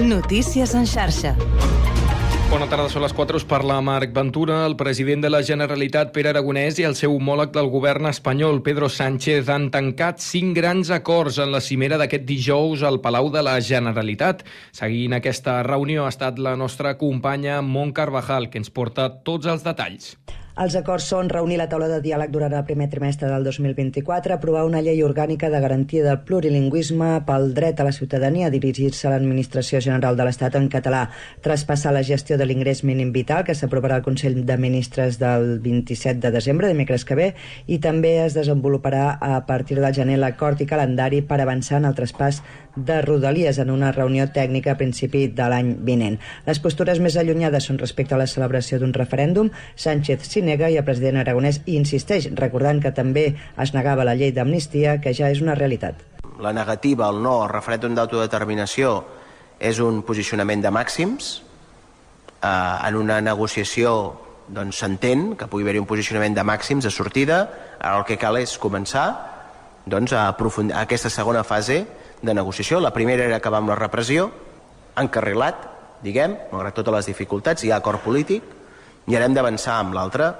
Notícies en xarxa. Bona tarda, són les 4, us parla Marc Ventura. El president de la Generalitat, Pere Aragonès, i el seu homòleg del govern espanyol, Pedro Sánchez, han tancat cinc grans acords en la cimera d'aquest dijous al Palau de la Generalitat. Seguint aquesta reunió ha estat la nostra companya Mont Carvajal, que ens porta tots els detalls. Els acords són reunir la taula de diàleg durant el primer trimestre del 2024, aprovar una llei orgànica de garantia del plurilingüisme pel dret a la ciutadania a dirigir-se a l'Administració General de l'Estat en català, traspassar la gestió de l'ingrés mínim vital, que s'aprovarà al Consell de Ministres del 27 de desembre, dimecres que ve, i també es desenvoluparà a partir del gener l'acord i calendari per avançar en el traspàs de Rodalies en una reunió tècnica a principi de l'any vinent. Les postures més allunyades són respecte a la celebració d'un referèndum. Sánchez s'hi nega i el president aragonès insisteix, recordant que també es negava la llei d'amnistia, que ja és una realitat. La negativa al no al referèndum d'autodeterminació és un posicionament de màxims. Eh, en una negociació doncs s'entén que pugui haver-hi un posicionament de màxims de sortida. Ara el que cal és començar doncs, a aprofundir aquesta segona fase de negociació. La primera era acabar amb la repressió, encarrilat, diguem, malgrat totes les dificultats, hi ha acord polític, i ara hem d'avançar amb l'altra.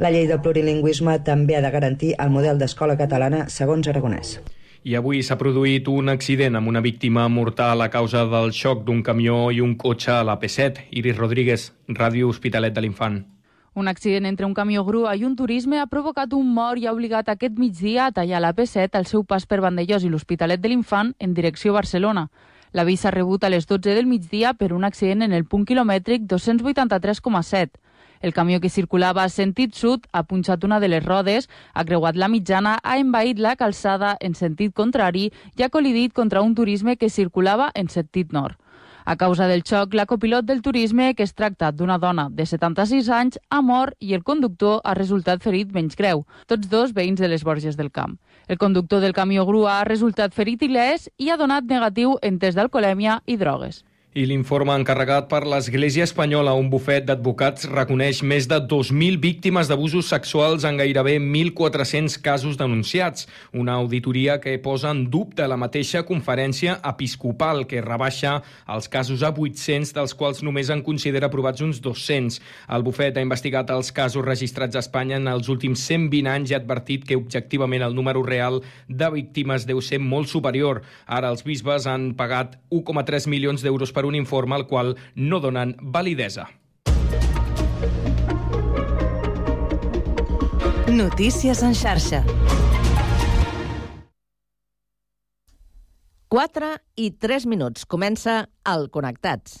La llei del plurilingüisme també ha de garantir el model d'escola catalana segons Aragonès. I avui s'ha produït un accident amb una víctima mortal a causa del xoc d'un camió i un cotxe a la P7. Iris Rodríguez, Ràdio Hospitalet de l'Infant. Un accident entre un camió grua i un turisme ha provocat un mort i ha obligat aquest migdia a tallar la P7 al seu pas per Vandellós i l'Hospitalet de l'Infant en direcció Barcelona. L'avís s'ha rebut a les 12 del migdia per un accident en el punt quilomètric 283,7. El camió que circulava a sentit sud ha punxat una de les rodes, ha creuat la mitjana, ha envaït la calçada en sentit contrari i ha col·lidit contra un turisme que circulava en sentit nord. A causa del xoc, la copilot del turisme, que es tracta d'una dona de 76 anys, ha mort i el conductor ha resultat ferit menys greu, tots dos veïns de les Borges del Camp. El conductor del camió grua ha resultat ferit il·lès i ha donat negatiu en test d'alcoholèmia i drogues. I l'informe encarregat per l'Església Espanyola, un bufet d'advocats, reconeix més de 2.000 víctimes d'abusos sexuals en gairebé 1.400 casos denunciats. Una auditoria que posa en dubte la mateixa conferència episcopal, que rebaixa els casos a 800, dels quals només en considera aprovats uns 200. El bufet ha investigat els casos registrats a Espanya en els últims 120 anys i ha advertit que objectivament el número real de víctimes deu ser molt superior. Ara els bisbes han pagat 1,3 milions d'euros per per un informe al qual no donen validesa. Notícies en xarxa. 4 i 3 minuts. Comença el Connectats.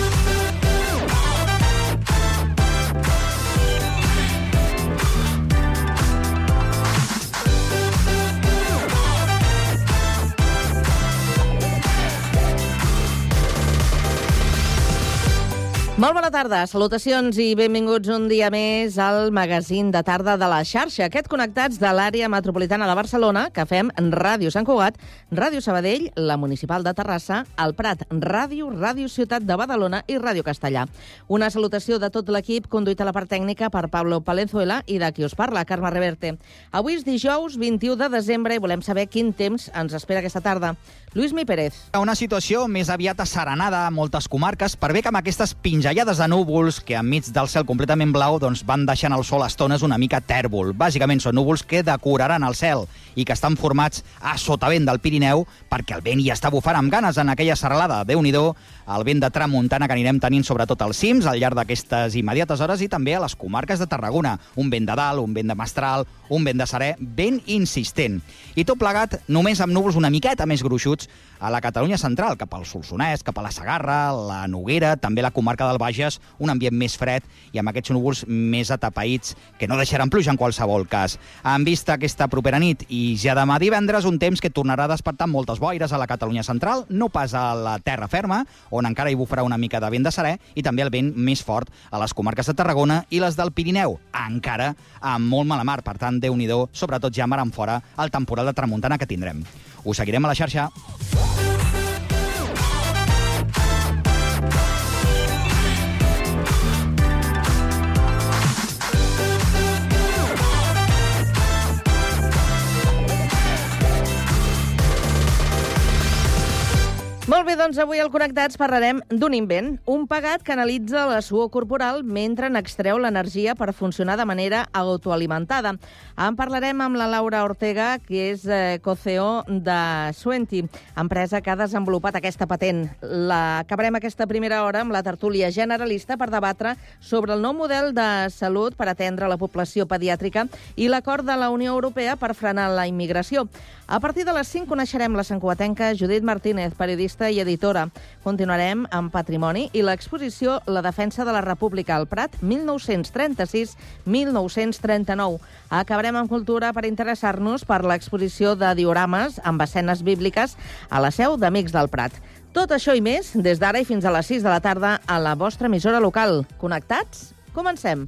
Molt bona tarda, salutacions i benvinguts un dia més al magazín de tarda de la xarxa. Aquest connectats de l'àrea metropolitana de Barcelona, que fem Ràdio Sant Cugat, Ràdio Sabadell, la Municipal de Terrassa, el Prat, Ràdio, Ràdio Ciutat de Badalona i Ràdio Castellà. Una salutació de tot l'equip, conduït a la part tècnica per Pablo Palenzuela i de qui us parla, Carme Reverte. Avui és dijous 21 de desembre i volem saber quin temps ens espera aquesta tarda. Lluís Mi Pérez. Una situació més aviat asserenada a moltes comarques, per bé que amb aquestes pinzellades de núvols que enmig del cel completament blau doncs, van deixant el sol a estones una mica tèrbol. Bàsicament són núvols que decoraran el cel i que estan formats a sotavent del Pirineu perquè el vent ja està bufant amb ganes en aquella serralada. déu nhi el vent de tramuntana que anirem tenint sobretot als cims al llarg d'aquestes immediates hores i també a les comarques de Tarragona. Un vent de dalt, un vent de mestral, un vent de serè ben insistent. I tot plegat només amb núvols una miqueta més gruixuts a la Catalunya central, cap al Solsonès, cap a la Sagarra, la Noguera, també la comarca del Bages, un ambient més fred i amb aquests núvols més atapeïts que no deixaran pluja en qualsevol cas. En vista aquesta propera nit i ja demà divendres, un temps que tornarà a despertar moltes boires a la Catalunya central, no pas a la terra ferma, on encara hi bufarà una mica de vent de serè, i també el vent més fort a les comarques de Tarragona i les del Pirineu, encara amb molt mala mar, per tant, déu nhi sobretot ja mar en fora, el temporal de tramuntana que tindrem. Us seguirem a la xarxa. Molt bé, doncs avui al Connectats parlarem d'un invent, un pegat que analitza la suor corporal mentre n'extreu l'energia per funcionar de manera autoalimentada. En parlarem amb la Laura Ortega, que és eh, co-CEO de Suenti, empresa que ha desenvolupat aquesta patent. La acabarem aquesta primera hora amb la tertúlia generalista per debatre sobre el nou model de salut per atendre la població pediàtrica i l'acord de la Unió Europea per frenar la immigració. A partir de les 5 coneixerem la santcuatenca Judit Martínez, periodista i editora. Continuarem amb Patrimoni i l'exposició La defensa de la República al Prat, 1936-1939. Acabarem amb cultura per interessar-nos per l'exposició de diorames amb escenes bíbliques a la seu d'Amics del Prat. Tot això i més, des d'ara i fins a les 6 de la tarda a la vostra emissora local. Connectats? Comencem.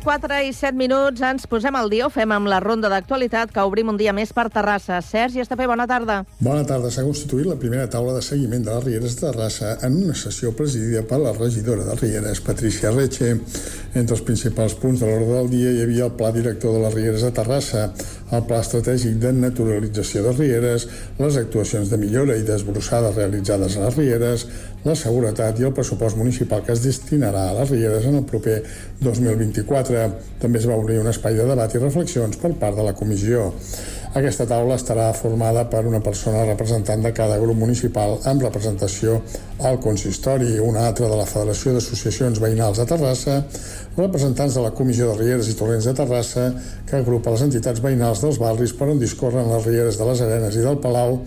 Les 4 i 7 minuts ens posem al dia, ho fem amb la ronda d'actualitat que obrim un dia més per Terrassa. Sergi Estapé, bona tarda. Bona tarda. S'ha constituït la primera taula de seguiment de les Rieres de Terrassa en una sessió presidida per la regidora de Rieres, Patricia Reche. Entre els principals punts de l'ordre del dia hi havia el Pla Director de les Rieres de Terrassa, el Pla Estratègic de Naturalització de Rieres, les actuacions de millora i desbrossades realitzades a les Rieres, la seguretat i el pressupost municipal que es destinarà a les Rieres en el proper 2024. També es va obrir un espai de debat i reflexions per part de la comissió. Aquesta taula estarà formada per una persona representant de cada grup municipal amb representació al consistori, una altra de la Federació d'Associacions Veïnals de Terrassa, representants de la Comissió de Rieres i Torrents de Terrassa, que agrupa les entitats veïnals dels barris per on discorren les Rieres de les Arenes i del Palau,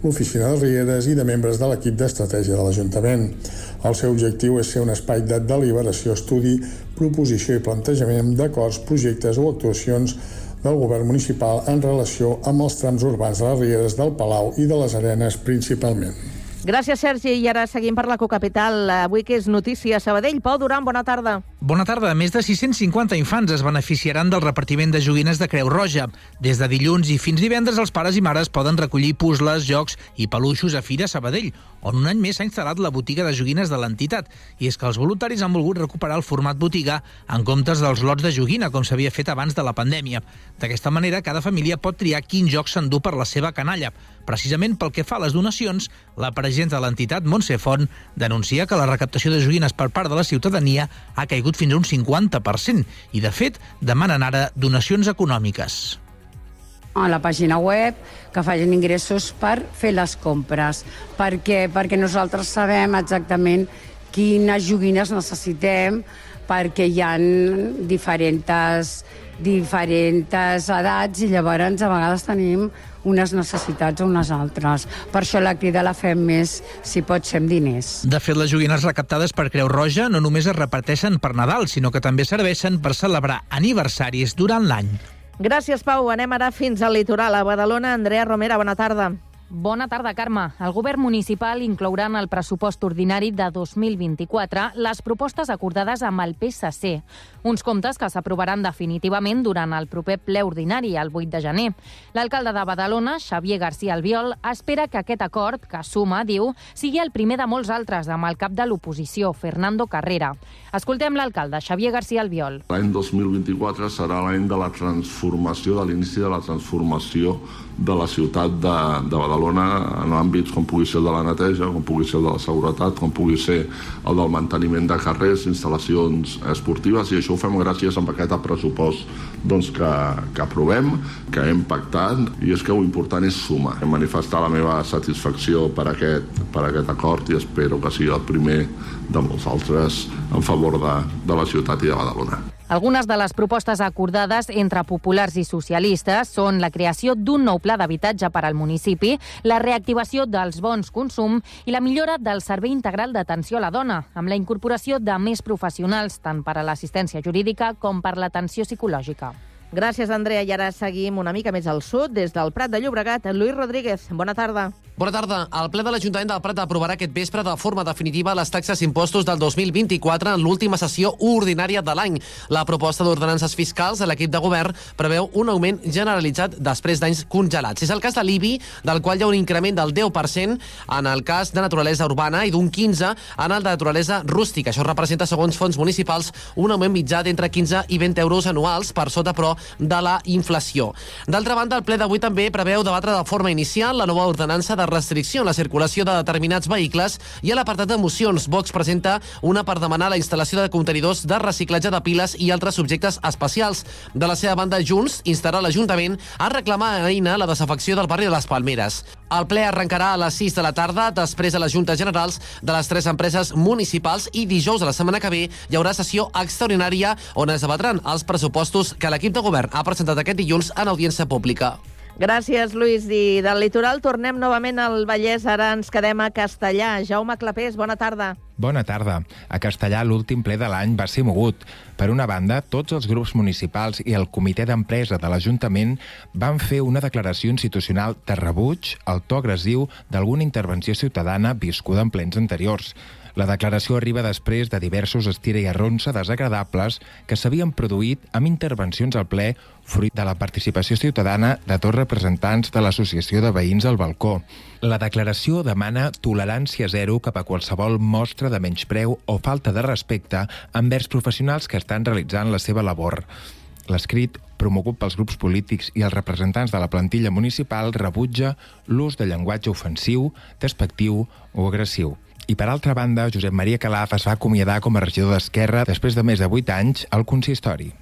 l'oficina de Rieres i de membres de l'equip d'estratègia de l'Ajuntament. El seu objectiu és ser un espai de deliberació, estudi, proposició i plantejament d'acords, projectes o actuacions del govern municipal en relació amb els trams urbans de les Rieres del Palau i de les Arenes principalment. Gràcies, Sergi. I ara seguim per la cocapital. Avui que és notícia Sabadell. Pau Duran, bona tarda. Bona tarda. Més de 650 infants es beneficiaran del repartiment de joguines de Creu Roja. Des de dilluns i fins divendres els pares i mares poden recollir puzzles, jocs i peluixos a Fira Sabadell, on un any més s'ha instal·lat la botiga de joguines de l'entitat. I és que els voluntaris han volgut recuperar el format botiga en comptes dels lots de joguina, com s'havia fet abans de la pandèmia. D'aquesta manera, cada família pot triar quin joc s'endú per la seva canalla. Precisament pel que fa a les donacions, la presidenta de l'entitat, Montse Font, denuncia que la recaptació de joguines per part de la ciutadania ha caigut fins a un 50% i, de fet, demanen ara donacions econòmiques. A la pàgina web, que facin ingressos per fer les compres, perquè, perquè nosaltres sabem exactament quines joguines necessitem, perquè hi ha diferents, diferents edats i llavors a vegades tenim unes necessitats o unes altres. Per això la crida la fem més, si pot ser, amb diners. De fet, les joguines recaptades per Creu Roja no només es reparteixen per Nadal, sinó que també serveixen per celebrar aniversaris durant l'any. Gràcies, Pau. Anem ara fins al litoral. A Badalona, Andrea Romera, bona tarda. Bona tarda, Carme. El govern municipal inclourà en el pressupost ordinari de 2024 les propostes acordades amb el PSC, uns comptes que s'aprovaran definitivament durant el proper ple ordinari, el 8 de gener. L'alcalde de Badalona, Xavier García Albiol, espera que aquest acord, que suma, diu, sigui el primer de molts altres amb el cap de l'oposició, Fernando Carrera. Escoltem l'alcalde, Xavier García Albiol. L'any 2024 serà l'any de la transformació, de l'inici de la transformació de la ciutat de, de Badalona en àmbits com pugui ser el de la neteja, com pugui ser el de la seguretat, com pugui ser el del manteniment de carrers, instal·lacions esportives, i això això ho fem gràcies a aquest pressupost doncs, que, que aprovem, que hem pactat, i és que important és sumar. Hem manifestat la meva satisfacció per aquest, per aquest acord i espero que sigui el primer de molts altres en favor de, de la ciutat i de Badalona. Algunes de les propostes acordades entre populars i socialistes són la creació d'un nou pla d'habitatge per al municipi, la reactivació dels bons consum i la millora del servei integral d'atenció a la dona, amb la incorporació de més professionals tant per a l'assistència jurídica com per l'atenció psicològica. Gràcies, Andrea. I ara seguim una mica més al sud, des del Prat de Llobregat. Lluís Rodríguez, bona tarda. Bona tarda. El ple de l'Ajuntament del Prat aprovarà aquest vespre de forma definitiva les taxes i impostos del 2024 en l'última sessió ordinària de l'any. La proposta d'ordenances fiscals de l'equip de govern preveu un augment generalitzat després d'anys congelats. És el cas de l'IBI, del qual hi ha un increment del 10% en el cas de naturalesa urbana i d'un 15% en el de naturalesa rústica. Això representa, segons fons municipals, un augment mitjà d'entre 15 i 20 euros anuals, per sota, però, de la inflació. D'altra banda, el ple d'avui també preveu debatre de forma inicial la nova ordenança de restricció en la circulació de determinats vehicles i a l'apartat de mocions, Vox presenta una per demanar la instal·lació de contenidors de reciclatge de piles i altres subjectes especials. De la seva banda, Junts instarà l'Ajuntament a reclamar a Eina la desafecció del barri de les Palmeres. El ple arrencarà a les 6 de la tarda, després de les Juntes Generals de les tres empreses municipals i dijous de la setmana que ve hi haurà sessió extraordinària on es debatran els pressupostos que l'equip de govern ha presentat aquest dilluns en audiència pública. Gràcies, Lluís. I del litoral tornem novament al Vallès. Ara ens quedem a Castellà. Jaume Clapés, bona tarda. Bona tarda. A Castellà l'últim ple de l'any va ser mogut. Per una banda, tots els grups municipals i el comitè d'empresa de l'Ajuntament van fer una declaració institucional de rebuig al to agressiu d'alguna intervenció ciutadana viscuda en plens anteriors. La declaració arriba després de diversos estira i arronsa desagradables que s'havien produït amb intervencions al ple fruit de la participació ciutadana de dos representants de l'Associació de Veïns al Balcó. La declaració demana tolerància zero cap a qualsevol mostra de menyspreu o falta de respecte envers professionals que estan realitzant la seva labor. L'escrit, promogut pels grups polítics i els representants de la plantilla municipal, rebutja l'ús de llenguatge ofensiu, despectiu o agressiu. I per altra banda, Josep Maria Calaf es va acomiadar com a regidor d'Esquerra després de més de 8 anys al consistori.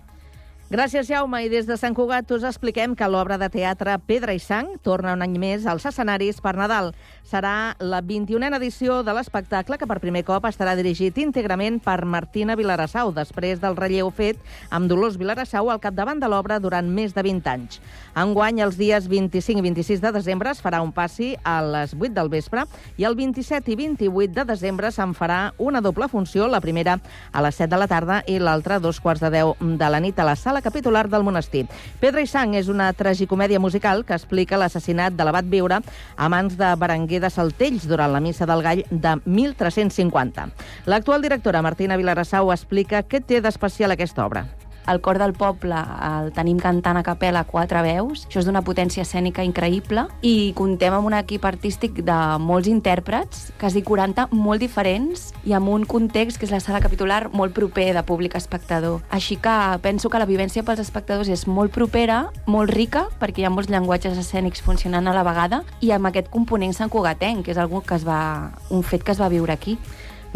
Gràcies, Jaume. I des de Sant Cugat us expliquem que l'obra de teatre Pedra i Sang torna un any més als escenaris per Nadal. Serà la 21a edició de l'espectacle que per primer cop estarà dirigit íntegrament per Martina Vilarassau, després del relleu fet amb Dolors Vilarassau al capdavant de l'obra durant més de 20 anys. Enguany, els dies 25 i 26 de desembre es farà un passi a les 8 del vespre i el 27 i 28 de desembre se'n farà una doble funció, la primera a les 7 de la tarda i l'altra a dos quarts de 10 de la nit a la sala capitular del monestir. Pedra i sang és una tragicomèdia musical que explica l'assassinat de l'abat Viure a mans de Berenguer de Saltells durant la Missa del Gall de 1350. L'actual directora Martina Vilarassau explica què té d'especial aquesta obra el cor del poble el tenim cantant a capella quatre veus. Això és d'una potència escènica increïble i contem amb un equip artístic de molts intèrprets, quasi 40, molt diferents i amb un context que és la sala capitular molt proper de públic espectador. Així que penso que la vivència pels espectadors és molt propera, molt rica, perquè hi ha molts llenguatges escènics funcionant a la vegada i amb aquest component santcugatenc, que és algo que es va, un fet que es va viure aquí.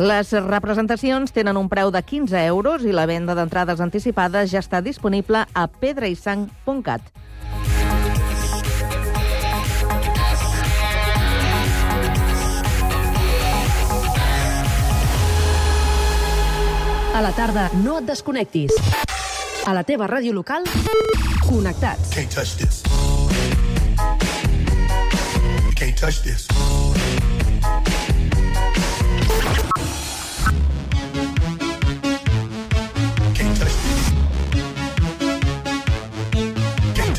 Les representacions tenen un preu de 15 euros i la venda d'entrades anticipades ja està disponible a pedraisang.cat. A la tarda, no et desconnectis. A la teva ràdio local, connectats. Can't touch this. Can't touch this.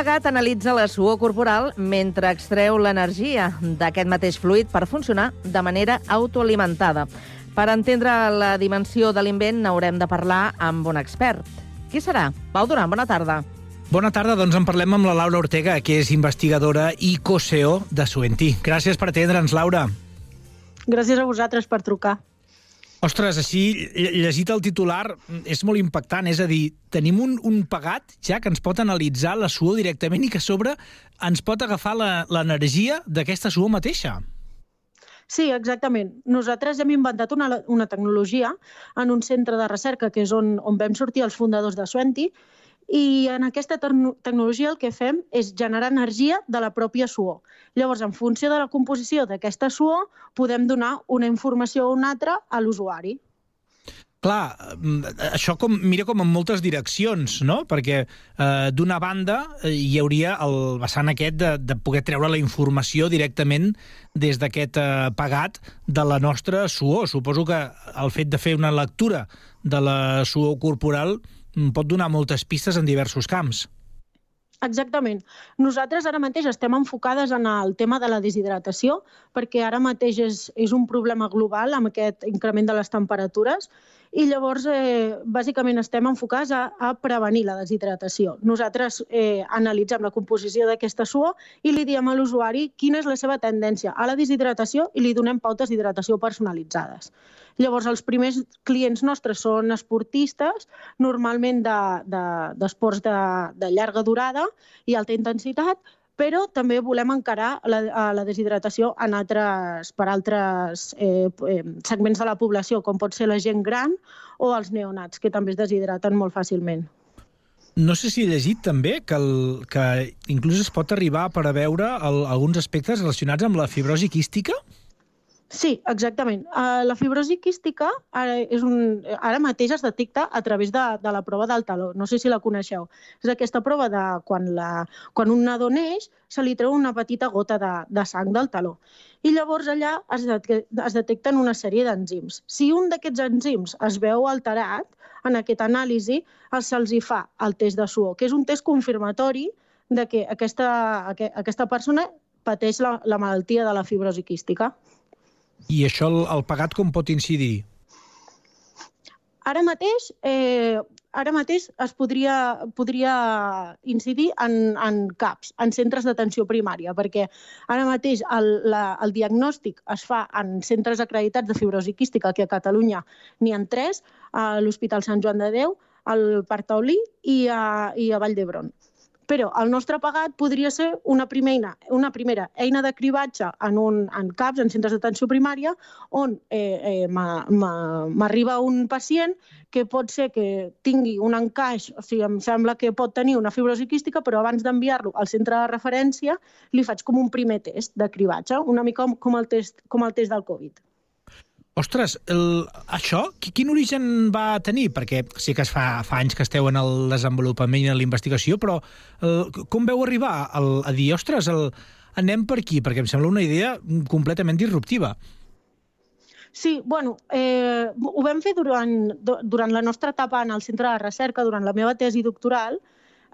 Pagat analitza la suor corporal mentre extreu l'energia d'aquest mateix fluid per funcionar de manera autoalimentada. Per entendre la dimensió de l'invent n'haurem de parlar amb un expert. Qui serà? Pau Duran, bona tarda. Bona tarda, doncs en parlem amb la Laura Ortega, que és investigadora i co-CEO de Suenti. Gràcies per atendre'ns, Laura. Gràcies a vosaltres per trucar. Ostres, així, lle- llegit el titular, és molt impactant. És a dir, tenim un, un pagat ja que ens pot analitzar la suor directament i que a sobre ens pot agafar l'energia d'aquesta suor mateixa. Sí, exactament. Nosaltres hem inventat una, una tecnologia en un centre de recerca que és on, on vam sortir els fundadors de Suenti i en aquesta tecno- tecnologia el que fem és generar energia de la pròpia suor. Llavors, en funció de la composició d'aquesta suor, podem donar una informació o una altra a l'usuari. Clar, mm, això com, mira com en moltes direccions, no? Perquè eh, d'una banda eh, hi hauria el vessant aquest de, de poder treure la informació directament des d'aquest eh, pagat de la nostra suor. Suposo que el fet de fer una lectura de la suor corporal mm, pot donar moltes pistes en diversos camps. Exactament. Nosaltres ara mateix estem enfocades en el tema de la deshidratació, perquè ara mateix és, és un problema global amb aquest increment de les temperatures i llavors eh, bàsicament estem enfocats a, a prevenir la deshidratació. Nosaltres eh, analitzem la composició d'aquesta suor i li diem a l'usuari quina és la seva tendència a la deshidratació i li donem pautes d'hidratació personalitzades. Llavors, els primers clients nostres són esportistes, normalment d'esports de, de, de llarga durada i alta intensitat, però també volem encarar la, a la deshidratació en altres, per altres eh, eh, segments de la població, com pot ser la gent gran o els neonats, que també es deshidraten molt fàcilment. No sé si he llegit també que, el, que inclús es pot arribar per a veure el, alguns aspectes relacionats amb la fibrosi quística? Sí, exactament. Uh, la fibrosi quística ara, és un, ara mateix es detecta a través de, de la prova del taló. No sé si la coneixeu. És aquesta prova de quan, la, quan un nadó neix se li treu una petita gota de, de sang del taló. I llavors allà es, de, es detecten una sèrie d'enzims. Si un d'aquests enzims es veu alterat, en aquesta anàlisi se'ls fa el test de suor, que és un test confirmatori de que aquesta, aquesta persona pateix la, la malaltia de la fibrosi quística. I això, el, el pagat, com pot incidir? Ara mateix, eh, ara mateix es podria, podria incidir en, en CAPs, en centres d'atenció primària, perquè ara mateix el, la, el diagnòstic es fa en centres acreditats de fibrosi quística, que a Catalunya n'hi ha tres, a l'Hospital Sant Joan de Déu, al Parc Taulí i a, i a Vall d'Hebron. Però el nostre pagat podria ser una primera, una primera eina de cribatge en, un, en CAPs, en centres d'atenció primària, on eh, eh, m'arriba un pacient que pot ser que tingui un encaix, o sigui, em sembla que pot tenir una fibrosi quística, però abans d'enviar-lo al centre de referència li faig com un primer test de cribatge, una mica com, com, el, test, com el test del Covid. Ostres, el, això, quin origen va tenir? Perquè sí que es fa, fa anys que esteu en el desenvolupament i en la investigació, però el, com veu arribar el, a dir, ostres, el, anem per aquí? Perquè em sembla una idea completament disruptiva. Sí, bueno, eh, ho vam fer durant, durant la nostra etapa en el centre de recerca, durant la meva tesi doctoral,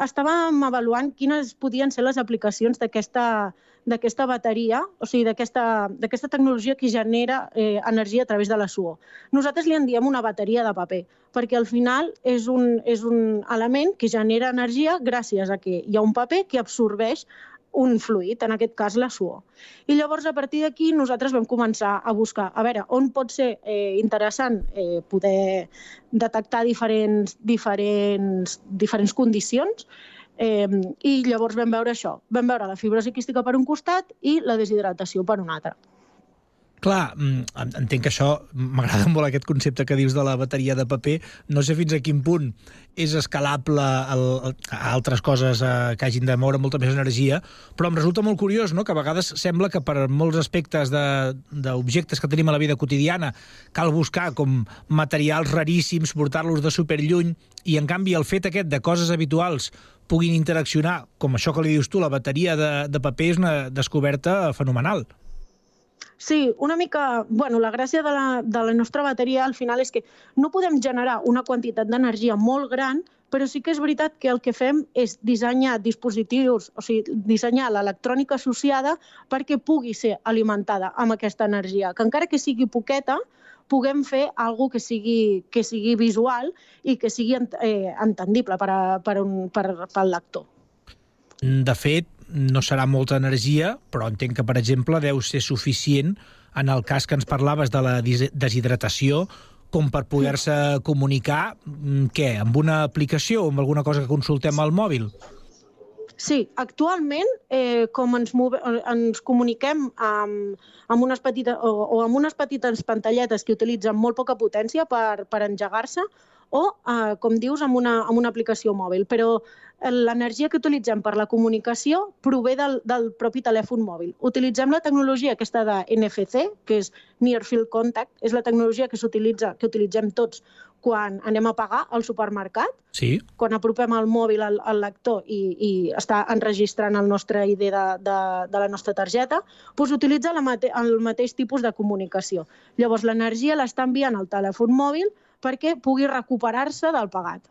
estàvem avaluant quines podien ser les aplicacions d'aquesta bateria, o sigui, d'aquesta tecnologia que genera eh, energia a través de la suor. Nosaltres li en diem una bateria de paper, perquè al final és un, és un element que genera energia gràcies a que hi ha un paper que absorbeix un fluid, en aquest cas la suor. I llavors, a partir d'aquí, nosaltres vam començar a buscar, a veure, on pot ser eh, interessant eh, poder detectar diferents, diferents, diferents condicions Eh, I llavors vam veure això. Vam veure la fibrosi quística per un costat i la deshidratació per un altre. Clar, entenc que això, m'agrada molt aquest concepte que dius de la bateria de paper, no sé fins a quin punt és escalable a altres coses eh, que hagin de moure molta més energia, però em resulta molt curiós no? que a vegades sembla que per molts aspectes d'objectes que tenim a la vida quotidiana cal buscar com materials raríssims, portar-los de superlluny, i en canvi el fet aquest de coses habituals puguin interaccionar, com això que li dius tu, la bateria de, de paper és una descoberta fenomenal. Sí, una mica... Bueno, la gràcia de la, de la nostra bateria al final és que no podem generar una quantitat d'energia molt gran però sí que és veritat que el que fem és dissenyar dispositius, o sigui, dissenyar l'electrònica associada perquè pugui ser alimentada amb aquesta energia, que encara que sigui poqueta, puguem fer algo que sigui, que sigui visual i que sigui eh, entendible per, a, per, un, per, pel lector. De fet, no serà molta energia, però entenc que, per exemple, deu ser suficient en el cas que ens parlaves de la deshidratació com per poder-se comunicar, mm, què, amb una aplicació o amb alguna cosa que consultem al mòbil? Sí, actualment, eh, com ens, move, ens comuniquem amb, amb unes petites, o, o amb unes petites pantalletes que utilitzen molt poca potència per, per engegar-se, o, eh, com dius, amb una, amb una aplicació mòbil. Però eh, l'energia que utilitzem per la comunicació prové del, del propi telèfon mòbil. Utilitzem la tecnologia aquesta de NFC, que és Near Field Contact, és la tecnologia que s'utilitza, que utilitzem tots quan anem a pagar al supermercat, Sí. quan apropem el mòbil al, al lector i, i està enregistrant el nostre ID de, de, de la nostra targeta, doncs utilitza la mate el mateix tipus de comunicació. Llavors, l'energia l'està enviant al telèfon mòbil perquè pugui recuperar-se del pagat.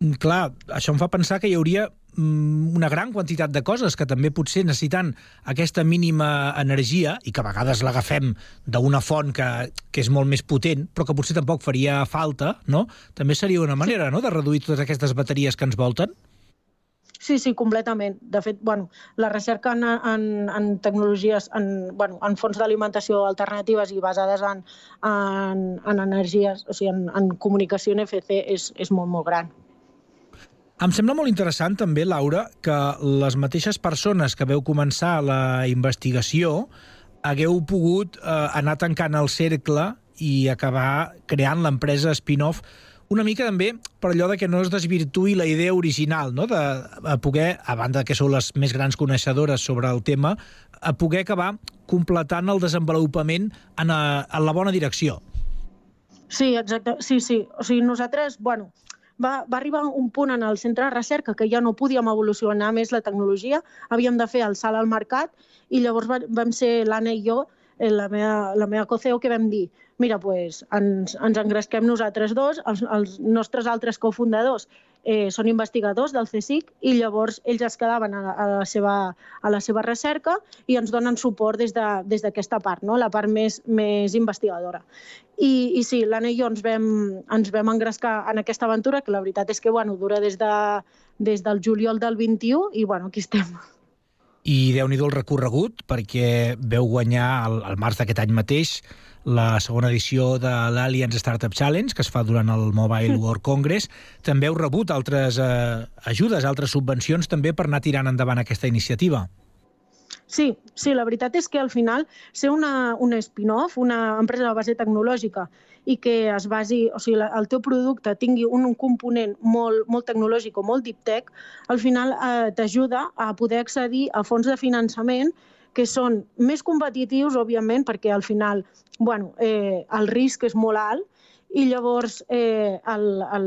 Mm, Clar, això em fa pensar que hi hauria mm, una gran quantitat de coses que també potser necessitant aquesta mínima energia i que a vegades l'agafem d'una font que, que és molt més potent, però que potser tampoc faria falta, no? També seria una manera no? de reduir totes aquestes bateries que ens volten? Sí, sí, completament. De fet, bueno, la recerca en, en, en tecnologies, en, bueno, en fonts d'alimentació alternatives i basades en, en, en energies, o sigui, en, en comunicació NFC és, és molt, molt gran. Em sembla molt interessant també, Laura, que les mateixes persones que veu començar la investigació hagueu pogut eh, anar tancant el cercle i acabar creant l'empresa spin-off una mica també per allò de que no es desvirtuï la idea original, no? de a poder, a banda que sou les més grans coneixedores sobre el tema, a poder acabar completant el desenvolupament en, a, en la bona direcció. Sí, exacte. Sí, sí. O sigui, nosaltres, bueno, va, va arribar un punt en el centre de recerca que ja no podíem evolucionar més la tecnologia, havíem de fer el salt al mercat i llavors va, vam ser l'Anna i jo, eh, la meva, la meva coceo, que vam dir mira, pues, ens, ens engresquem nosaltres dos, els, els nostres altres cofundadors eh, són investigadors del CSIC i llavors ells es quedaven a, a, la, seva, a la seva recerca i ens donen suport des d'aquesta de, des part, no? la part més, més investigadora. I, i sí, l'Anna i jo ens vam, ens vam engrescar en aquesta aventura, que la veritat és que bueno, dura des, de, des del juliol del 21 i bueno, aquí estem. I déu nhi el recorregut, perquè veu guanyar al, al març d'aquest any mateix la segona edició de l'Alliance Startup Challenge, que es fa durant el Mobile World Congress. També heu rebut altres eh, ajudes, altres subvencions, també per anar tirant endavant aquesta iniciativa. Sí, sí, la veritat és que al final ser una, una spin-off, una empresa de base tecnològica i que es basi, o sigui, el teu producte tingui un, un component molt, molt tecnològic o molt deep tech, al final eh, t'ajuda a poder accedir a fons de finançament que són més competitius, òbviament, perquè al final bueno, eh, el risc és molt alt i llavors eh, el, el,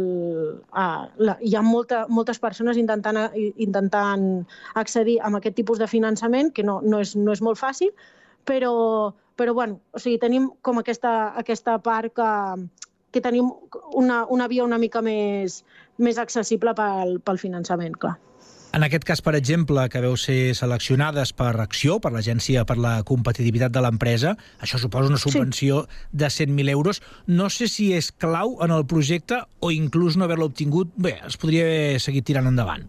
a, la, hi ha molta, moltes persones intentant, intentant accedir a aquest tipus de finançament, que no, no, és, no és molt fàcil, però, però bueno, o sigui, tenim com aquesta, aquesta part que, que tenim una, una via una mica més, més accessible pel, pel finançament, clar. En aquest cas, per exemple, que veu ser seleccionades per Acció, per l'Agència per la Competitivitat de l'Empresa, això suposa una subvenció sí. de 100.000 euros. No sé si és clau en el projecte o inclús no haver-la obtingut, bé, es podria haver seguit tirant endavant.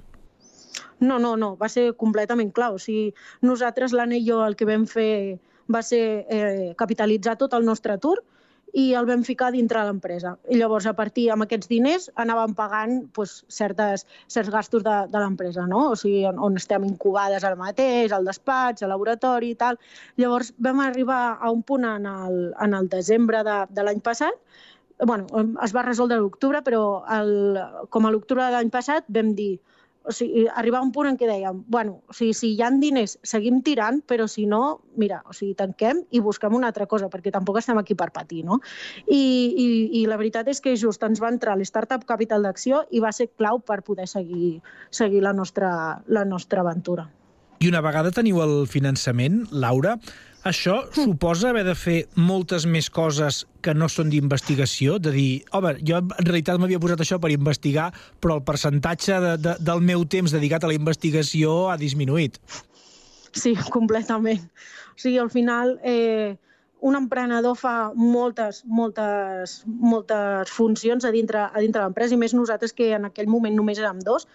No, no, no, va ser completament clau. O sigui, nosaltres, l'Anna i jo, el que vam fer va ser eh, capitalitzar tot el nostre atur i el vam ficar dintre l'empresa. I llavors, a partir amb aquests diners, anàvem pagant pues, certes, certs gastos de, de l'empresa, no? O sigui, on, on estem incubades ara mateix, al despatx, al laboratori i tal. Llavors, vam arribar a un punt en el, en el desembre de, de l'any passat bueno, es va resoldre a l'octubre, però el, com a l'octubre de l'any passat vam dir o sigui, arribar a un punt en què dèiem, bueno, o sigui, si hi ha diners, seguim tirant, però si no, mira, o sigui, tanquem i busquem una altra cosa, perquè tampoc estem aquí per patir, no? I, i, i la veritat és que just ens va entrar l'Startup Capital d'Acció i va ser clau per poder seguir, seguir la, nostra, la nostra aventura. I una vegada teniu el finançament, Laura, això suposa haver de fer moltes més coses que no són d'investigació? De dir, home, jo en realitat m'havia posat això per investigar, però el percentatge de, de, del meu temps dedicat a la investigació ha disminuït. Sí, completament. O sigui, al final, eh, un emprenedor fa moltes, moltes, moltes funcions a dintre, a dintre l'empresa, i més nosaltres que en aquell moment només érem dos.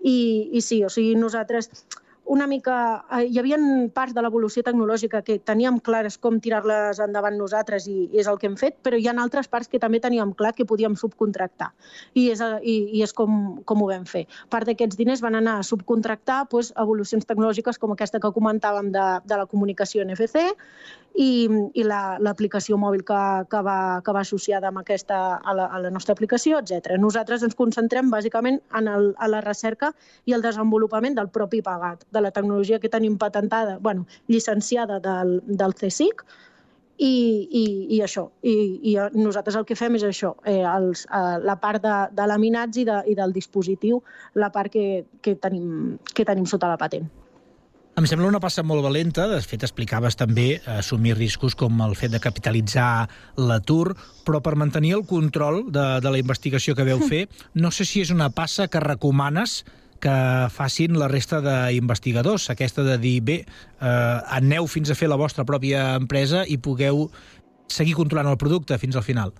I, i sí, o sigui, nosaltres una mica... Eh, hi havia parts de l'evolució tecnològica que teníem clares com tirar-les endavant nosaltres i, i és el que hem fet, però hi ha altres parts que també teníem clar que podíem subcontractar. I és, eh, i, i és com, com ho vam fer. Part d'aquests diners van anar a subcontractar doncs, evolucions tecnològiques com aquesta que comentàvem de, de la comunicació NFC i, i la- l'aplicació mòbil que, que, va, que va associada amb aquesta, a, la, a la nostra aplicació, etc. Nosaltres ens concentrem bàsicament en el, a la recerca i el desenvolupament del propi pagat, de la tecnologia que tenim patentada, bueno, llicenciada del, del CSIC, i, i, i això. I, I nosaltres el que fem és això, eh, els, eh, la part de, de laminats i, de, i del dispositiu, la part que, que, tenim, que tenim sota la patent. Em sembla una passa molt valenta, de fet explicaves també assumir riscos com el fet de capitalitzar l'atur, però per mantenir el control de, de la investigació que veu fer, no sé si és una passa que recomanes que facin la resta d'investigadors, aquesta de dir, bé, eh, aneu fins a fer la vostra pròpia empresa i pugueu seguir controlant el producte fins al final.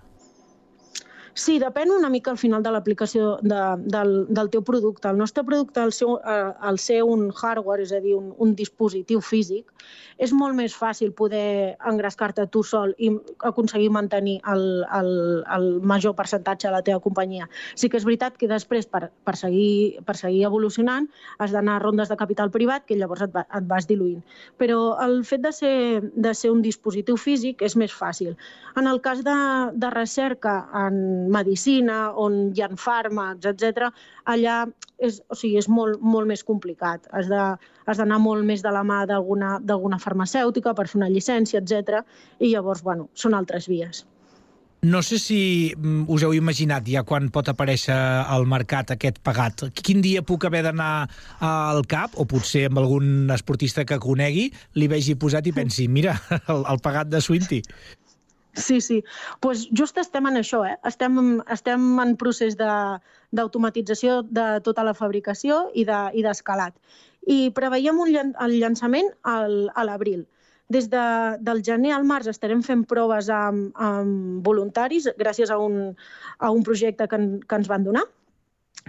Sí, depèn una mica al final de l'aplicació de, del, del teu producte. El nostre producte, al ser, eh, al ser un hardware, és a dir, un, un dispositiu físic, és molt més fàcil poder engrescar-te tu sol i aconseguir mantenir el, el, el major percentatge de la teva companyia. Sí que és veritat que després, per, per, seguir, per seguir evolucionant, has d'anar a rondes de capital privat, que llavors et, va, et vas diluint. Però el fet de ser, de ser un dispositiu físic és més fàcil. En el cas de, de recerca en medicina, on hi ha fàrmacs, etc, allà és, o sigui, és molt, molt més complicat. Has d'anar molt més de la mà d'alguna d'alguna farmacèutica per fer una llicència, etc. I llavors, bueno, són altres vies. No sé si mm, us heu imaginat ja quan pot aparèixer al mercat aquest pagat. Quin dia puc haver d'anar al CAP, o potser amb algun esportista que conegui, li vegi posat i pensi, mira, el, el pagat de Swinty. Sí, sí. pues just estem en això, eh? Estem, estem en procés d'automatització de, de tota la fabricació i de- i d'escalat. I preveiem un, llan- el llançament al, a l'abril. Des de, del gener al març estarem fent proves amb, amb voluntaris gràcies a un, a un projecte que, en, que ens van donar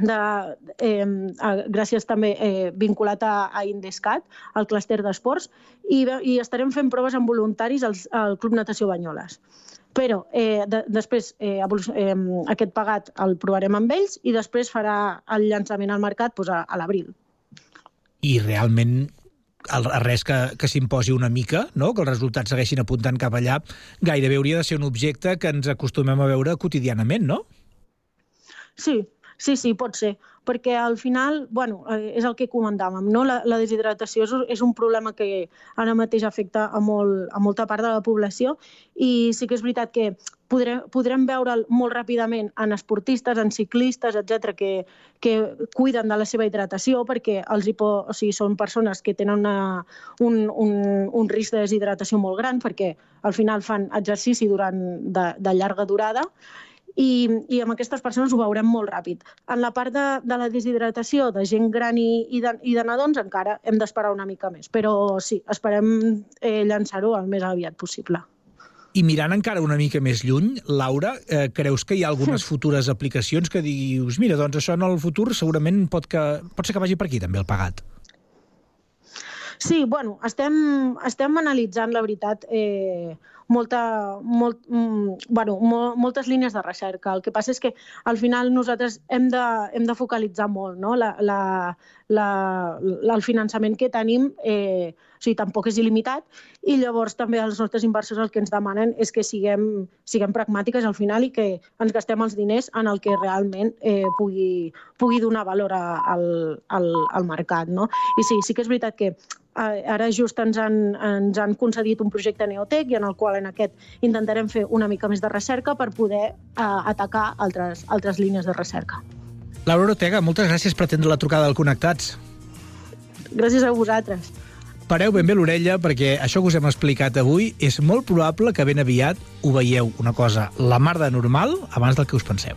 de, eh, a, gràcies també eh, vinculat a, a Indescat, al clúster d'esports, i, i estarem fent proves amb voluntaris al, al Club Natació Banyoles. Però eh, de, després eh, eh, aquest pagat el provarem amb ells i després farà el llançament al mercat doncs, a, a l'abril. I realment el, res que, que s'imposi una mica, no? que els resultats segueixin apuntant cap allà, gairebé hauria de ser un objecte que ens acostumem a veure quotidianament, no? Sí, sí, sí, pot ser, perquè al final, bueno, eh, és el que comentàvem, no? la, la deshidratació és, és un problema que ara mateix afecta a, molt, a molta part de la població i sí que és veritat que podrem, podrem veure'l molt ràpidament en esportistes, en ciclistes, etc que, que cuiden de la seva hidratació perquè els hipo, o sigui, són persones que tenen una, un, un, un risc de deshidratació molt gran perquè al final fan exercici durant de, de llarga durada i, i amb aquestes persones ho veurem molt ràpid. En la part de, de la deshidratació de gent gran i, i, de, i de nadons encara hem d'esperar una mica més, però sí, esperem eh, llançar-ho el més aviat possible. I mirant encara una mica més lluny, Laura, eh, creus que hi ha algunes futures aplicacions que dius, mira, doncs això en el futur segurament pot, que, pot ser que vagi per aquí també el pagat? Sí, bueno, estem, estem analitzant, la veritat, eh, molta, molt, mm, bueno, mo, moltes línies de recerca. El que passa és que al final nosaltres hem de, hem de focalitzar molt no? la, la, la, la, el finançament que tenim, eh, o sigui, tampoc és il·limitat, i llavors també els nostres inversors el que ens demanen és que siguem, siguem pragmàtiques al final i que ens gastem els diners en el que realment eh, pugui, pugui donar valor a, al, al, al mercat. No? I sí, sí que és veritat que eh, ara just ens han, ens han concedit un projecte Neotec i en el qual en aquest intentarem fer una mica més de recerca per poder eh, atacar altres, altres línies de recerca. Laura Ortega, moltes gràcies per atendre la trucada del Connectats. Gràcies a vosaltres. pareu ben bé l'orella perquè això que us hem explicat avui és molt probable que ben aviat ho veieu una cosa la mar de normal abans del que us penseu.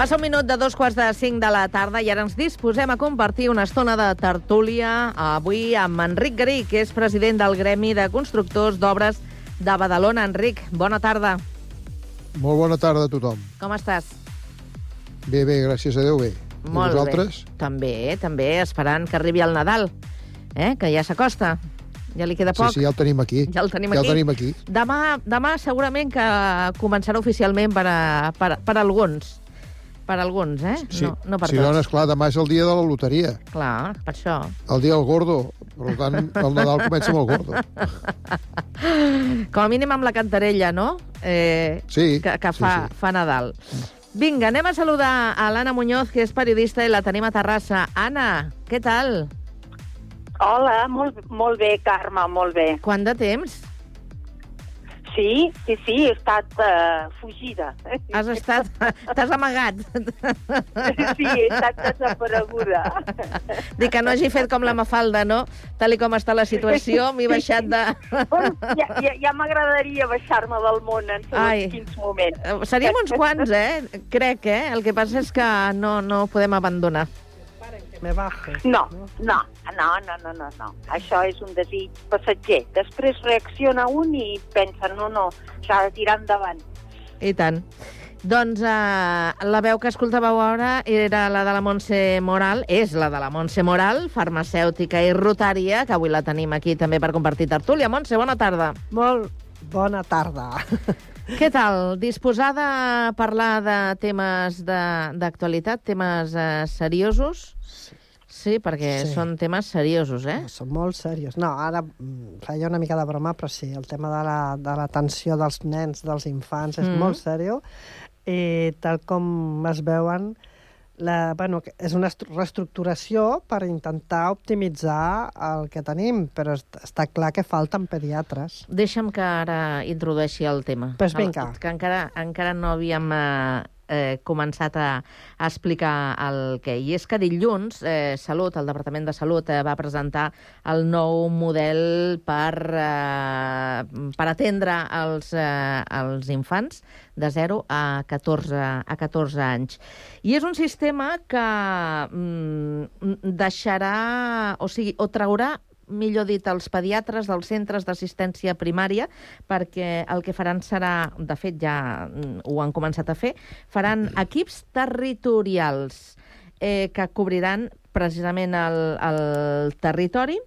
Passa un minut de dos quarts de cinc de la tarda i ara ens disposem a compartir una estona de tertúlia avui amb Enric Garí, que és president del Gremi de Constructors d'Obres de Badalona. Enric, bona tarda. Molt bona tarda a tothom. Com estàs? Bé, bé, gràcies a Déu, bé. I Molt vosaltres? bé. També, també, esperant que arribi el Nadal, eh? que ja s'acosta. Ja li queda poc. Sí, sí, ja el tenim aquí. Ja el tenim ja aquí. el tenim aquí. Demà, demà segurament que començarà oficialment per, a, per, per alguns. Per alguns, eh? Sí, no, no per sí, tots. doncs, esclar, demà és el dia de la loteria, Clar, per això. el dia del gordo. Per tant, el Nadal comença amb el gordo. Com a mínim amb la cantarella, no? Eh, Sí, que, que sí, fa, sí. fa Nadal. Vinga, anem a saludar a l'Anna Muñoz, que és periodista i la tenim a Terrassa. Anna, què tal? Hola, molt, molt bé, Carme, molt bé. Quant de temps? Sí, sí, sí, he estat uh, fugida. Has estat... T'has amagat. Sí, he estat desapareguda. Dic que no hagi fet com la Mafalda, no? Tal i com està la situació, m'he baixat de... Bueno, ja ja, ja m'agradaria baixar-me del món en Ai. quins moments. Eh, Seríem uns quants, eh? Crec, eh? El que passa és que no, no ho podem abandonar. Me baje. No, no, no, no, no, no, no. Això és un desig passatger. Després reacciona un i pensa, no, no, s'ha de tirar endavant. I tant. Doncs eh, la veu que escoltàveu ara era la de la Montse Moral, és la de la Montse Moral, farmacèutica i rotària, que avui la tenim aquí també per compartir tertúlia. Montse, bona tarda. Molt bona tarda. Què tal? Disposada a parlar de temes de- d'actualitat, temes eh, seriosos? Sí, perquè Sí. són temes seriosos, eh? Són molt serios. No, ara mm, feia una mica de broma, però sí, el tema de la- de l'atenció la, dels nens, dels infants, és Mhm. molt seriós. I tal com es veuen, la, bueno, és una estru- reestructuració per intentar optimitzar el que tenim, però est- està clar que falten pediatres. Deixa'm que ara introdueixi el tema. Pues El- vinga. Que encara, encara no havíem eh, eh, començat a, a explicar el què. I és que dilluns eh, Salut, el Departament de Salut, eh, va presentar el nou model per, eh, per atendre els, eh, els infants de 0 a 14, a 14 anys. I és un sistema que mm, deixarà, o sigui, o traurà millor dit, els pediatres dels centres d'assistència primària, perquè el que faran serà, de fet ja mm, ho han començat a fer, faran equips territorials eh, que cobriran precisament el, el territori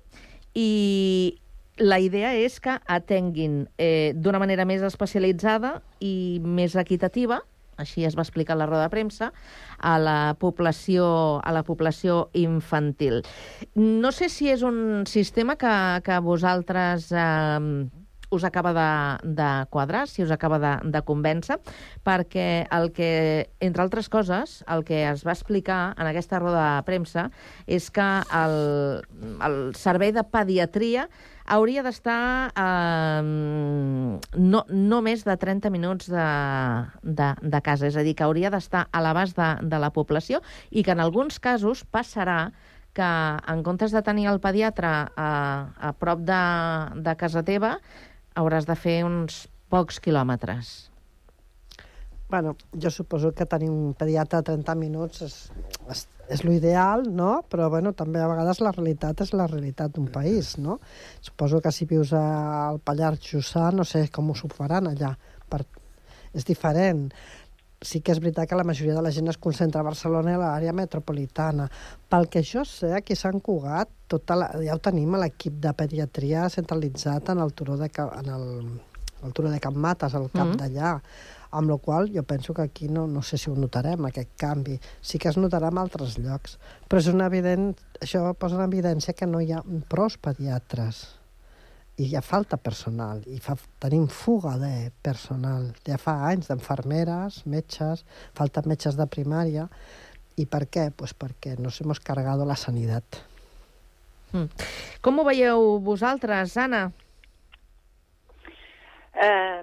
i la idea és que atenguin eh, d'una manera més especialitzada i més equitativa així es va explicar a la roda de premsa, a la població, a la població infantil. No sé si és un sistema que, que vosaltres eh, us acaba de, de quadrar, si us acaba de, de convèncer, perquè el que, entre altres coses, el que es va explicar en aquesta roda de premsa és que el, el servei de pediatria hauria d'estar eh, no, no més de 30 minuts de, de, de casa, és a dir, que hauria d'estar a l'abast de, de la població i que en alguns casos passarà que en comptes de tenir el pediatre a, a prop de, de casa teva, hauràs de fer uns pocs quilòmetres. Bueno, jo suposo que tenir un pediatre a 30 minuts és, és, és l'ideal, no? Però, bueno, també a vegades la realitat és la realitat d'un país, no? Suposo que si vius al Pallars Jussà, no sé com us ho faran allà. Per... És diferent. sí que és veritat que la majoria de la gent es concentra a Barcelona i a l'àrea metropolitana. Pel que jo sé, aquí a Sant Cugat tota la, ja ho tenim, l'equip de pediatria centralitzat en el turó de, en el, el turó de Can Mates, al cap Mm. mm. d'allà. Amb la qual jo penso que aquí no, no sé si ho notarem, aquest canvi. Sí que es notarà en altres llocs. Però és una evident, això posa en evidència que no hi ha prous pediatres i hi ha falta personal, i fa, tenim fuga de personal. Ja fa anys d'enfermeres, metges, falta metges de primària. I per què? Pues perquè nos hemos cargado la sanitat. Mm. Com ho veieu vosaltres, Anna? Eh,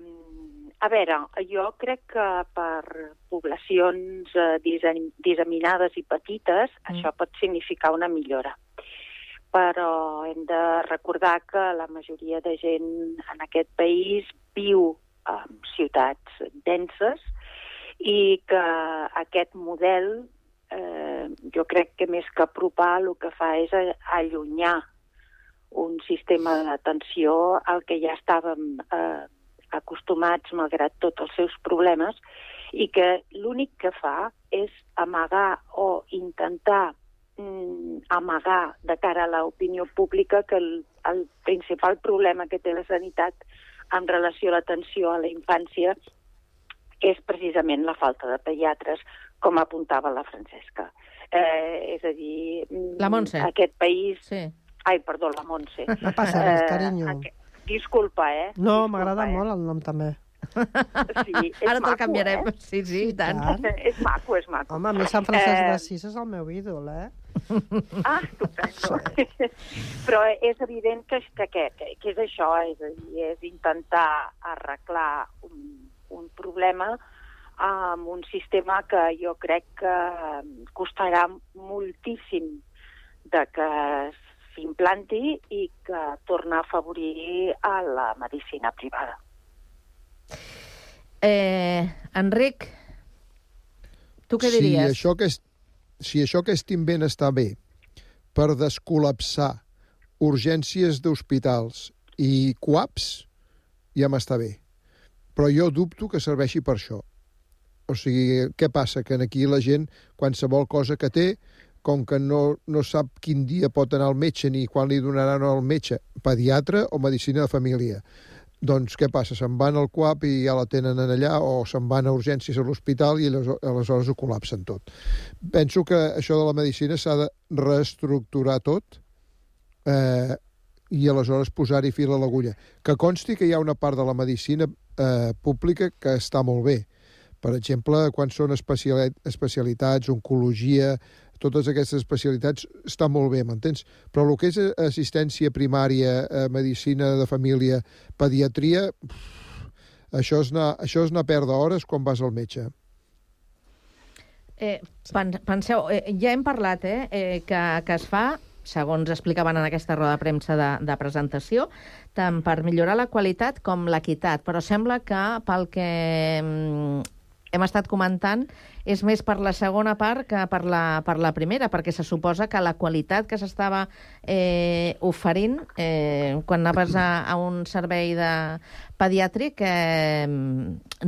a veure, jo crec que per poblacions eh, dissem- disseminades i petites mm. això pot significar una millora. Però hem de recordar que la majoria de gent en aquest país viu en ciutats denses i que aquest model eh, jo crec que més que apropar el que fa és allunyar un sistema d'atenció al que ja estàvem eh, acostumats malgrat tots els seus problemes i que l'únic que fa és amagar o intentar mm, amagar de cara a l'opinió pública que el, el principal problema que té la sanitat en relació a l'atenció a la infància és precisament la falta de pediatres, com apuntava la Francesca. Eh, és a dir, La Montse. aquest país... Sí. Ai, perdó, la Montse. No passa res, carinyo. aqu- Disculpa, eh? No, m'agrada eh? molt el nom també. Sí, és Ara te'l maco, canviarem. Eh? Sí, sí, i tant. És maco, és maco. Home, a mi Sant Francesc Eh, d'Assís és el meu ídol, eh? Ah, estupendo. Però és evident que, que, que, que és això, és, és intentar arreglar un, un problema amb un sistema que jo crec que costarà moltíssim de que s'implanti i que torna a afavorir a la medicina privada. Eh, Enric, tu què Si diries? això que, si això que estim ben està bé per descol·lapsar urgències d'hospitals i CUAPs, ja m'està bé. Però jo dubto que serveixi per això. O sigui, què passa? Que aquí la gent, qualsevol cosa que té, com que no, no sap quin dia pot anar al metge ni quan li donaran al metge, pediatre o medicina de família. Doncs què passa? Se'n van al CUAP i ja la tenen en allà o se'n van a urgències a l'hospital i aleshores ho col·lapsen tot. Penso que això de la medicina s'ha de reestructurar tot eh, i aleshores posar-hi fil a l'agulla. Que consti que hi ha una part de la medicina eh, pública que està molt bé. Per exemple, quan són especiali- especialitats, oncologia, totes aquestes especialitats està molt bé, m'entens? Però el que és assistència primària, eh, medicina de família, pediatria, pff, això és anar, això és anar a perdre hores quan vas al metge. Eh, pen, penseu, eh, ja hem parlat eh, eh, que, que es fa, segons explicaven en aquesta roda de premsa de, de presentació, tant per millorar la qualitat com l'equitat, però sembla que pel que mm, hem estat comentant és més per la segona part que per la, per la primera, perquè se suposa que la qualitat que s'estava eh, oferint eh, quan anaves a, a un servei de pediàtric, eh,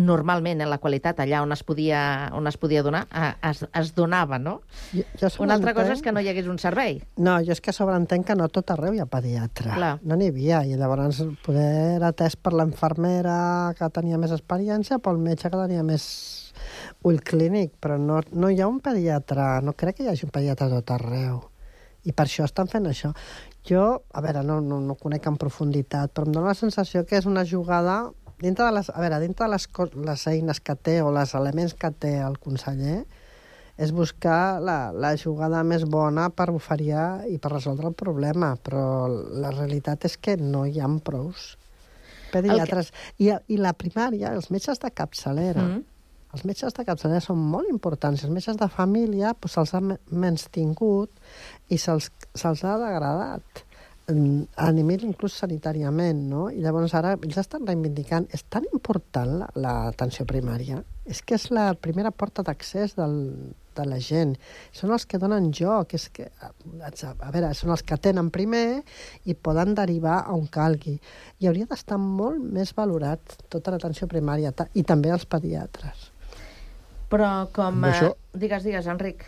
normalment eh, la qualitat allà on es podia, on es podia donar eh, es, es donava, no? Jo, jo Una altra cosa és que no hi hagués un servei. No, jo és que sobreentenc que no tot arreu hi ha pediatre. Clar. No n'hi havia, i llavors poder era atès per l'infermera que tenia més experiència, pel metge que tenia més ull clínic, però no, no hi ha un pediatre, no crec que hi hagi un pediatre a tot arreu. I per això estan fent això. Jo, a veure, no, no, no conec en profunditat, però em dóna la sensació que és una jugada dintre de les, a veure, dintre de les, les eines que té o els elements que té el conseller, és buscar la, la jugada més bona per oferir i per resoldre el problema, però la realitat és que no hi ha prous pediatres. I, I la primària, els metges de capçalera, Mm. Els metges de capçalera són molt importants. Els metges de família doncs, se'ls ha me- menys tingut i se'ls se ha degradat mm, a nivell inclús sanitàriament, no? I llavors ara ells estan reivindicant... És tan important la- l'atenció primària, és que és la primera porta d'accés de la gent. Són els que donen joc, és que, a a veure, són els que tenen primer i poden derivar a on calgui. I hauria d'estar molt més valorat tota l'atenció primària i també els pediatres. Però com... Eh, això- Digues, digues, Enric.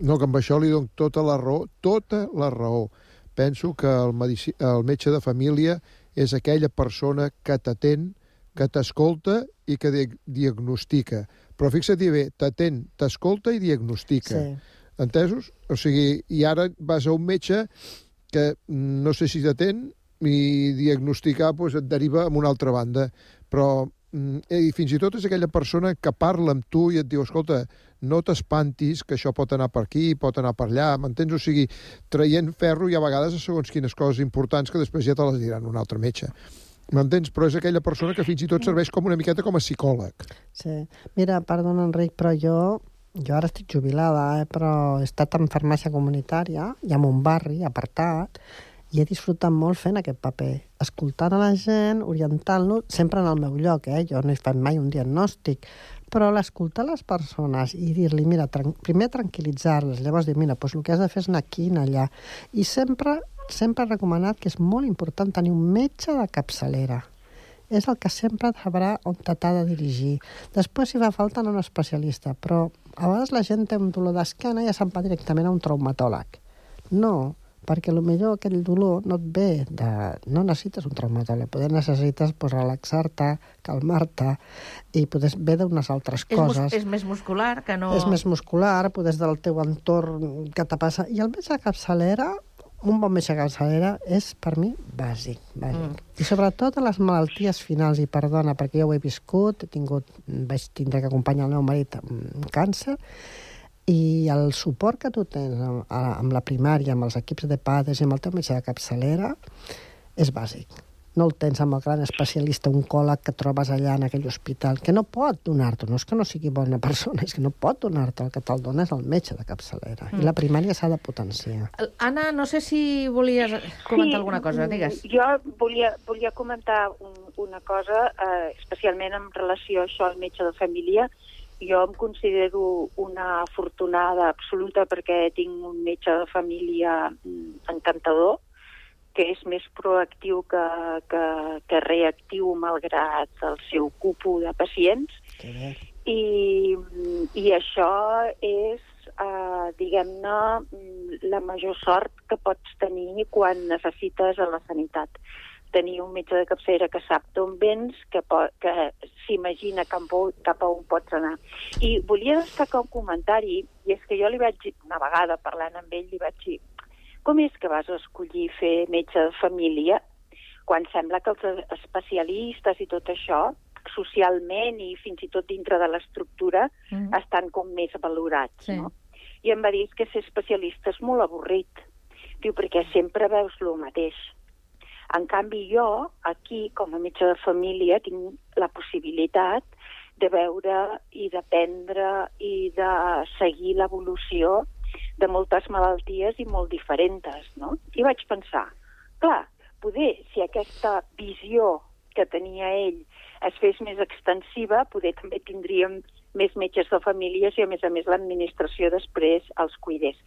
No, que amb això li dono tota la raó, tota la raó. Penso que el, medici... el metge de família és aquella persona que t'atén, que t'escolta i que di diagnostica. Però fixa't bé, t'atén, t'escolta i diagnostica. Sí. Entesos? O sigui, i ara vas a un metge que no sé si t'atén i diagnosticar doncs, et deriva a una altra banda. Però i fins i tot és aquella persona que parla amb tu i et diu, escolta, no t'espantis, que això pot anar per aquí, pot anar per allà, m'entens? O sigui, traient ferro i a vegades a segons quines coses importants que després ja te les diran un altre metge. M'entens? Però és aquella persona que fins i tot serveix com una miqueta com a psicòleg. Sí. Mira, perdona, Enric, però jo, jo ara estic jubilada, eh, però he estat en farmàcia comunitària i en un barri apartat i he disfrutat molt fent aquest paper, escoltant a la gent, orientant-lo, sempre en el meu lloc, eh? jo no he fet mai un diagnòstic, però l'escoltar les persones i dir-li, mira, tran primer tranquil·litzar-les, llavors dir, mira, doncs el que has de fer és anar aquí anar allà. I sempre, sempre he recomanat que és molt important tenir un metge de capçalera. És el que sempre sabrà on t'ha de dirigir. Després, si fa falta, un especialista, però a vegades la gent té un dolor d'esquena i ja se'n va directament a un traumatòleg. No, perquè potser aquell dolor no et ve de... No necessites un traumatòleg, poder necessites pues, relaxar-te, calmar-te, i poder ve d'unes altres És, coses. és més muscular que no... És més muscular, podes del teu entorn que te passa. I el metge capçalera, un bon metge capçalera, és per mi bàsic. bàsic. Mm. I sobretot a les malalties finals, i perdona, perquè jo ho he viscut, he tingut, vaig tindre que acompanyar el meu marit amb càncer, i el suport que tu tens amb, a- amb la primària, amb els equips de PADES i amb el teu metge de capçalera és bàsic. No el tens amb el gran especialista oncòleg que trobes allà en aquell hospital, que no pot donar-t'ho, no és que no sigui bona persona, és que no pot donar-te, el que te'l dona és el metge de capçalera. Mm. I la primària s'ha de potenciar. Anna, no sé si volies comentar alguna cosa, digues. Jo volia, volia comentar un, una cosa, eh, especialment en relació a això al metge de família. Jo em considero una afortunada absoluta perquè tinc un metge de família mm, encantador, que és més proactiu que, que, que reactiu malgrat el seu cupo de pacients. I, i això és, eh, diguem-ne, mm, la major sort que pots tenir quan necessites a la sanitat. Tenir un metge de capçalera que sap d'on vens, que, que s'imagina cap, cap a on pots anar. I volia destacar un comentari, i és que jo li vaig, una vegada parlant amb ell, li vaig dir com és que vas escollir fer metge de família quan sembla que els especialistes i tot això, socialment i fins i tot dintre de l'estructura, Mm. estan com més valorats, Sí. no? I em va dir "És que ser especialista és molt avorrit. Diu, perquè sempre veus el mateix. En canvi, jo, aquí, com a metge de família, tinc la possibilitat de veure i d'aprendre i de seguir l'evolució de moltes malalties i molt diferents, no? I vaig pensar, clar, poder, si aquesta visió que tenia ell es fes més extensiva, poder també tindríem més metges de famílies i, a més a més, l'administració després els cuidés.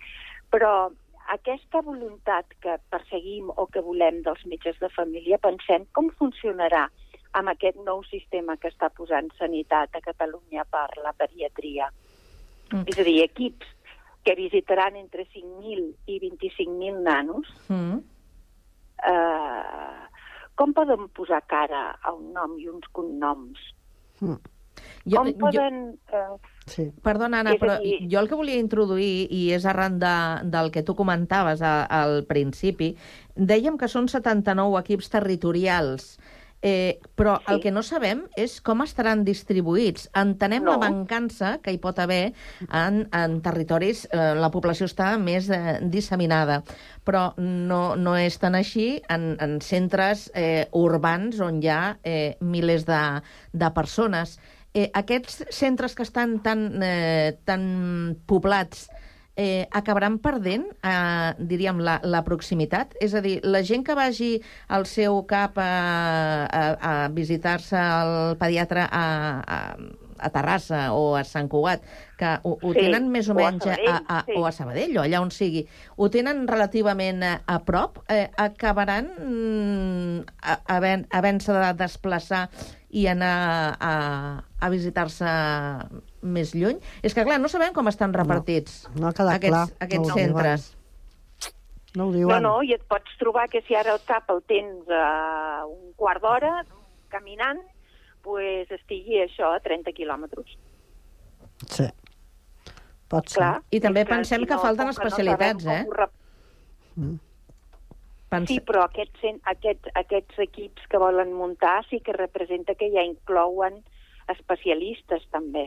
Però aquesta voluntat que perseguim o que volem dels metges de família, pensem com funcionarà amb aquest nou sistema que està posant Sanitat a Catalunya per la pediatria. Mm. És a dir, equips que visitaran entre 5.000 i 25.000 nanos, Mm. eh, com poden posar cara a un nom i uns cognoms? Mm. Jo- com jo- poden... Eh, Sí. Perdona, Anna, però dir- jo el que volia introduir, i és arran de, del que tu comentaves a, al principi, dèiem que són 79 equips territorials, eh, però sí. el que no sabem és com estaran distribuïts. Entenem no. la mancança que hi pot haver en, en territoris, eh, la població està més eh, disseminada, però no, no és tan així en, en centres eh, urbans on hi ha eh, milers de, de persones. Eh, aquests centres que estan tan, eh, tan poblats eh, acabaran perdent, eh, diríem, la, la proximitat? És a dir, la gent que vagi al seu cap a, a, a visitar-se al pediatre a, a, a Terrassa o a Sant Cugat, que ho, ho Sí, tenen més o o a menys a, Sabadell, a, sí. o a Sabadell o allà on sigui, ho tenen relativament a, a prop, eh, acabaran mm, a- havent- havent-se de desplaçar i anar a, a visitar-se més lluny? És que, clar, no sabem com estan repartits no ha quedat aquests, clar, aquests no centres. No ho No, diuen. no, i et pots trobar que si ara el cap el tens a un quart d'hora caminant, pues estigui això a 30 quilòmetres. Sí. Pot ser. Clar, I també és que pensem si que no, falten no especialitats, sabem eh? rep- Mm. Sí, però aquests, aquests, aquests equips que volen muntar sí que representa que ja inclouen especialistes també.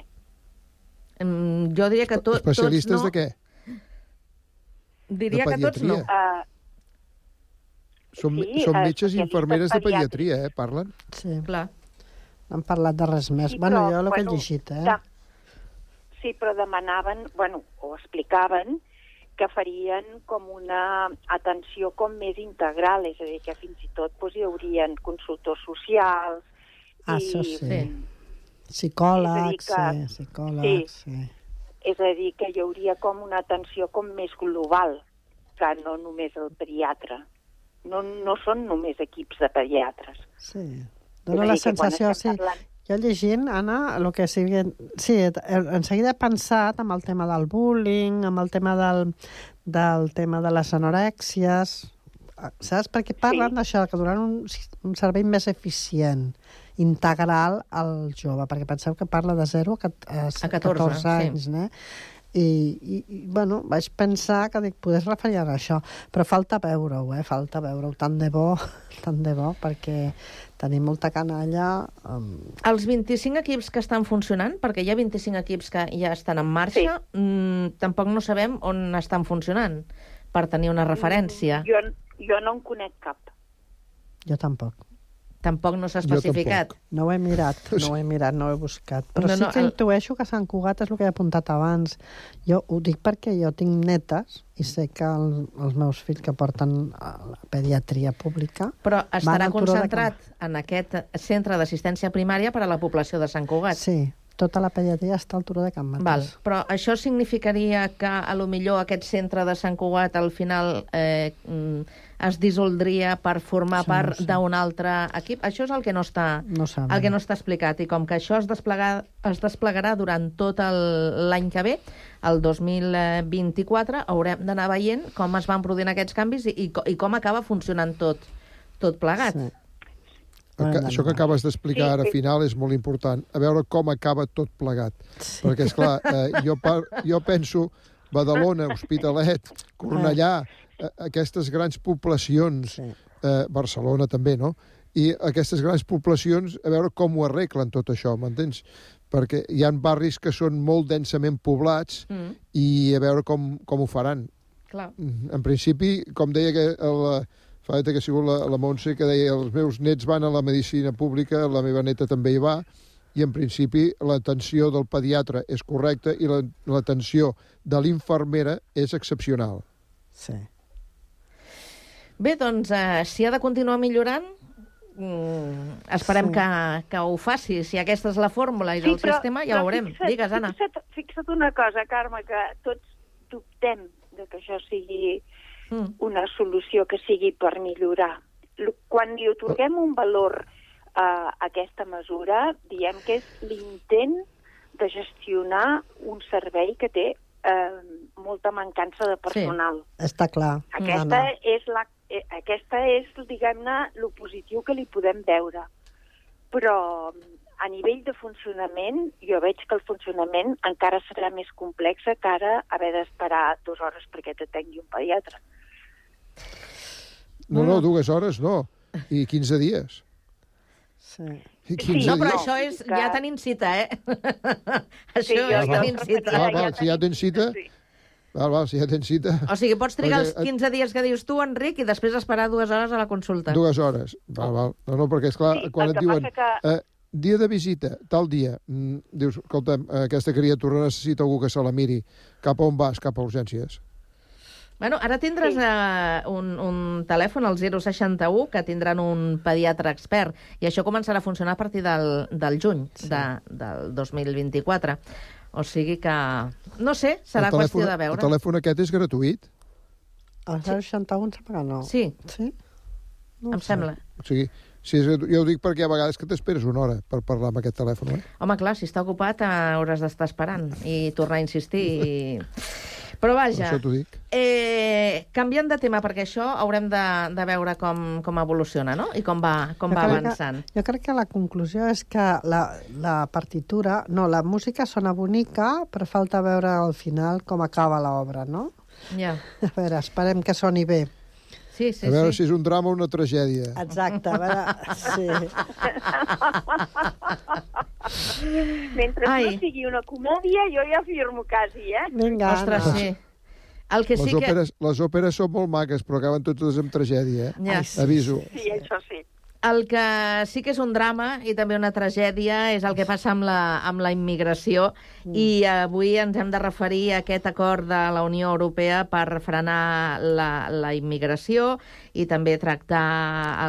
Mm, jo diria que to, Especialistes tots no. de què? Diria De que tots no. Uh, Són, Sí, eh, metges i especialistes infermeres de pediatria, eh? Parlen? Sí. Clar. No han parlat de res més. Sí, bueno, però, jo el que he bueno, llegit, eh? de- Sí, però demanaven, bueno, o explicaven que farien com una atenció com més integral, és a dir, que fins i tot doncs, hi haurien consultors socials Ah, i... això sí. Sí. Psicòlegs, que- sí, psicòlegs, sí. És a dir, que hi hauria com una atenció com més global, que no només el pediatre. No, no són només equips de pediatres. Sí. Dóna la sensació, sí. parlant- Jo llegint, Anna, el que sigui... Sí, en seguida he pensat amb el tema del bullying, amb el tema del, del tema de les anorèxies, saps? Perquè parlen sí. d'això, que donaran un, un servei més eficient, integral al jove, perquè penseu que parla de 0 a, a, A 14, 14 anys, sí. né? I, i, i, bueno, vaig pensar que dic, poder referir a això, però falta veure-ho, eh? falta veure-ho, tant de bo, tant de bo, perquè tenim molta canalla. Um... Els 25 equips que estan funcionant, perquè hi ha 25 equips que ja estan en marxa, sí. mmm, tampoc no sabem on estan funcionant, per tenir una referència. Jo, jo no en conec cap. Jo tampoc. Tampoc no s'ha especificat. No ho he mirat, no ho he mirat, no ho he buscat. Però No, sí que el- intueixo que Sant Cugat és el que he apuntat abans. Jo ho dic perquè jo tinc netes i sé que el, els meus fills que porten a la pediatria pública Però estarà Turó de concentrat en aquest centre d'assistència primària per a la població de Sant Cugat. Sí, tota la pediatria està al turó de Can Mates. Val. Però això significaria que a lo millor aquest centre de Sant Cugat al final eh, mm, es dissoldria per formar no part sé. d'un altre equip? Això és el que no està, No el que no està explicat. I com que això es, desplegar, es desplegarà durant tot l'any que ve, el 2024, haurem d'anar veient com es van produint aquests canvis i, i, i com acaba funcionant tot, tot plegat. Sí. Aca això que acabes d'explicar Sí, ara sí. final és molt important. A veure com acaba tot plegat. Sí. Perquè, esclar, eh, jo, par jo penso Badalona, Hospitalet, Cornellà, eh, aquestes grans poblacions, sí. eh, Barcelona també, no? I aquestes grans poblacions, a veure com ho arreglen tot això, m'entens? Perquè hi han barris que són molt densament poblats Mm. i a veure com, com ho faran. Clar. En principi, com deia que la, fa que ha sigut la, la Montse, que deia els meus nets van a la medicina pública, la meva neta també hi va, i en principi l'atenció del pediatre és correcta i la- l'atenció de l'infermera és excepcional. Sí. Bé, doncs, eh, si ha de continuar millorant, mm, esperem Sí. que, que ho faci. Si aquesta és la fórmula i el sistema, ja ho veurem. Fixa't, Digues, Anna. Fixa't, fixa't una cosa, Carme, que tots dubtem de que això sigui Mm. una solució que sigui per millorar. Quan li otorguem un valor a aquesta mesura, diem que és l'intent de gestionar un servei que té eh, molta mancança de personal. Està clar. Aquesta Anna. és, la, eh, aquesta és diguem-ne, el positiu que li podem veure. Però a nivell de funcionament, jo veig que el funcionament encara serà més complex que ara haver d'esperar dues hores perquè t'atengui un pediatre. No, no, dues hores no, i 15 dies. Sí. I 15 No, però dies. això és... Ja tenim cita, eh? això Sí, és jo tenim cita. Val, val, si ja tens cita... Val, val, si ja tens cita... O sigui, pots trigar els Perquè, eh, 15 dies que dius tu, Enric, i després esperar dues hores a la consulta. Dues hores. Val, val. No, no, perquè, esclar, Sí, quan et que diuen... que- Eh, dia de visita, tal dia, mm, dius, escolta'm, eh, aquesta criatura necessita algú que se la miri. Cap a on vas? Cap a urgències. Bueno, ara tindràs eh, un, un telèfon, el 061, que tindran un pediatre expert, i això començarà a funcionar a partir del, del juny sí. de, del 2024. O sigui que, no sé, serà el qüestió telèfon, de veure. El telèfon aquest és gratuït. El 061 sembla que no. Sí. Sí? em sembla. O sigui, Sí, és- jo ho dic perquè a vegades que t'esperes una hora per parlar amb aquest telèfon, eh? Home, clar, si està ocupat eh, hauràs d'estar esperant i tornar a insistir. I... Però vaja, Per això t'ho dic. eh, canviant de tema, perquè això haurem de, de veure com, com evoluciona, no? I com va, com Jo va avançant. Que, jo crec que la conclusió és que la, la partitura... No, la música sona bonica, però falta veure al final com acaba l'obra, no? Ja. A veure, esperem que soni bé. Sí, a veure si és un drama o una tragèdia. Exacte, a veure... Sí. Mentre Ai. no sigui una comèdia, jo ja firmo quasi, eh? Vinga, Ostres, sí. El que les, sí que... òperes, les òperes són molt maques, però acaben totes amb tragèdia, eh? Ja. Ai, sí. Aviso. Sí, això sí. El que sí que és un drama i també una tragèdia és el que passa amb la, amb la immigració mm. i avui ens hem de referir a aquest acord de la Unió Europea per frenar la, la immigració i també tractar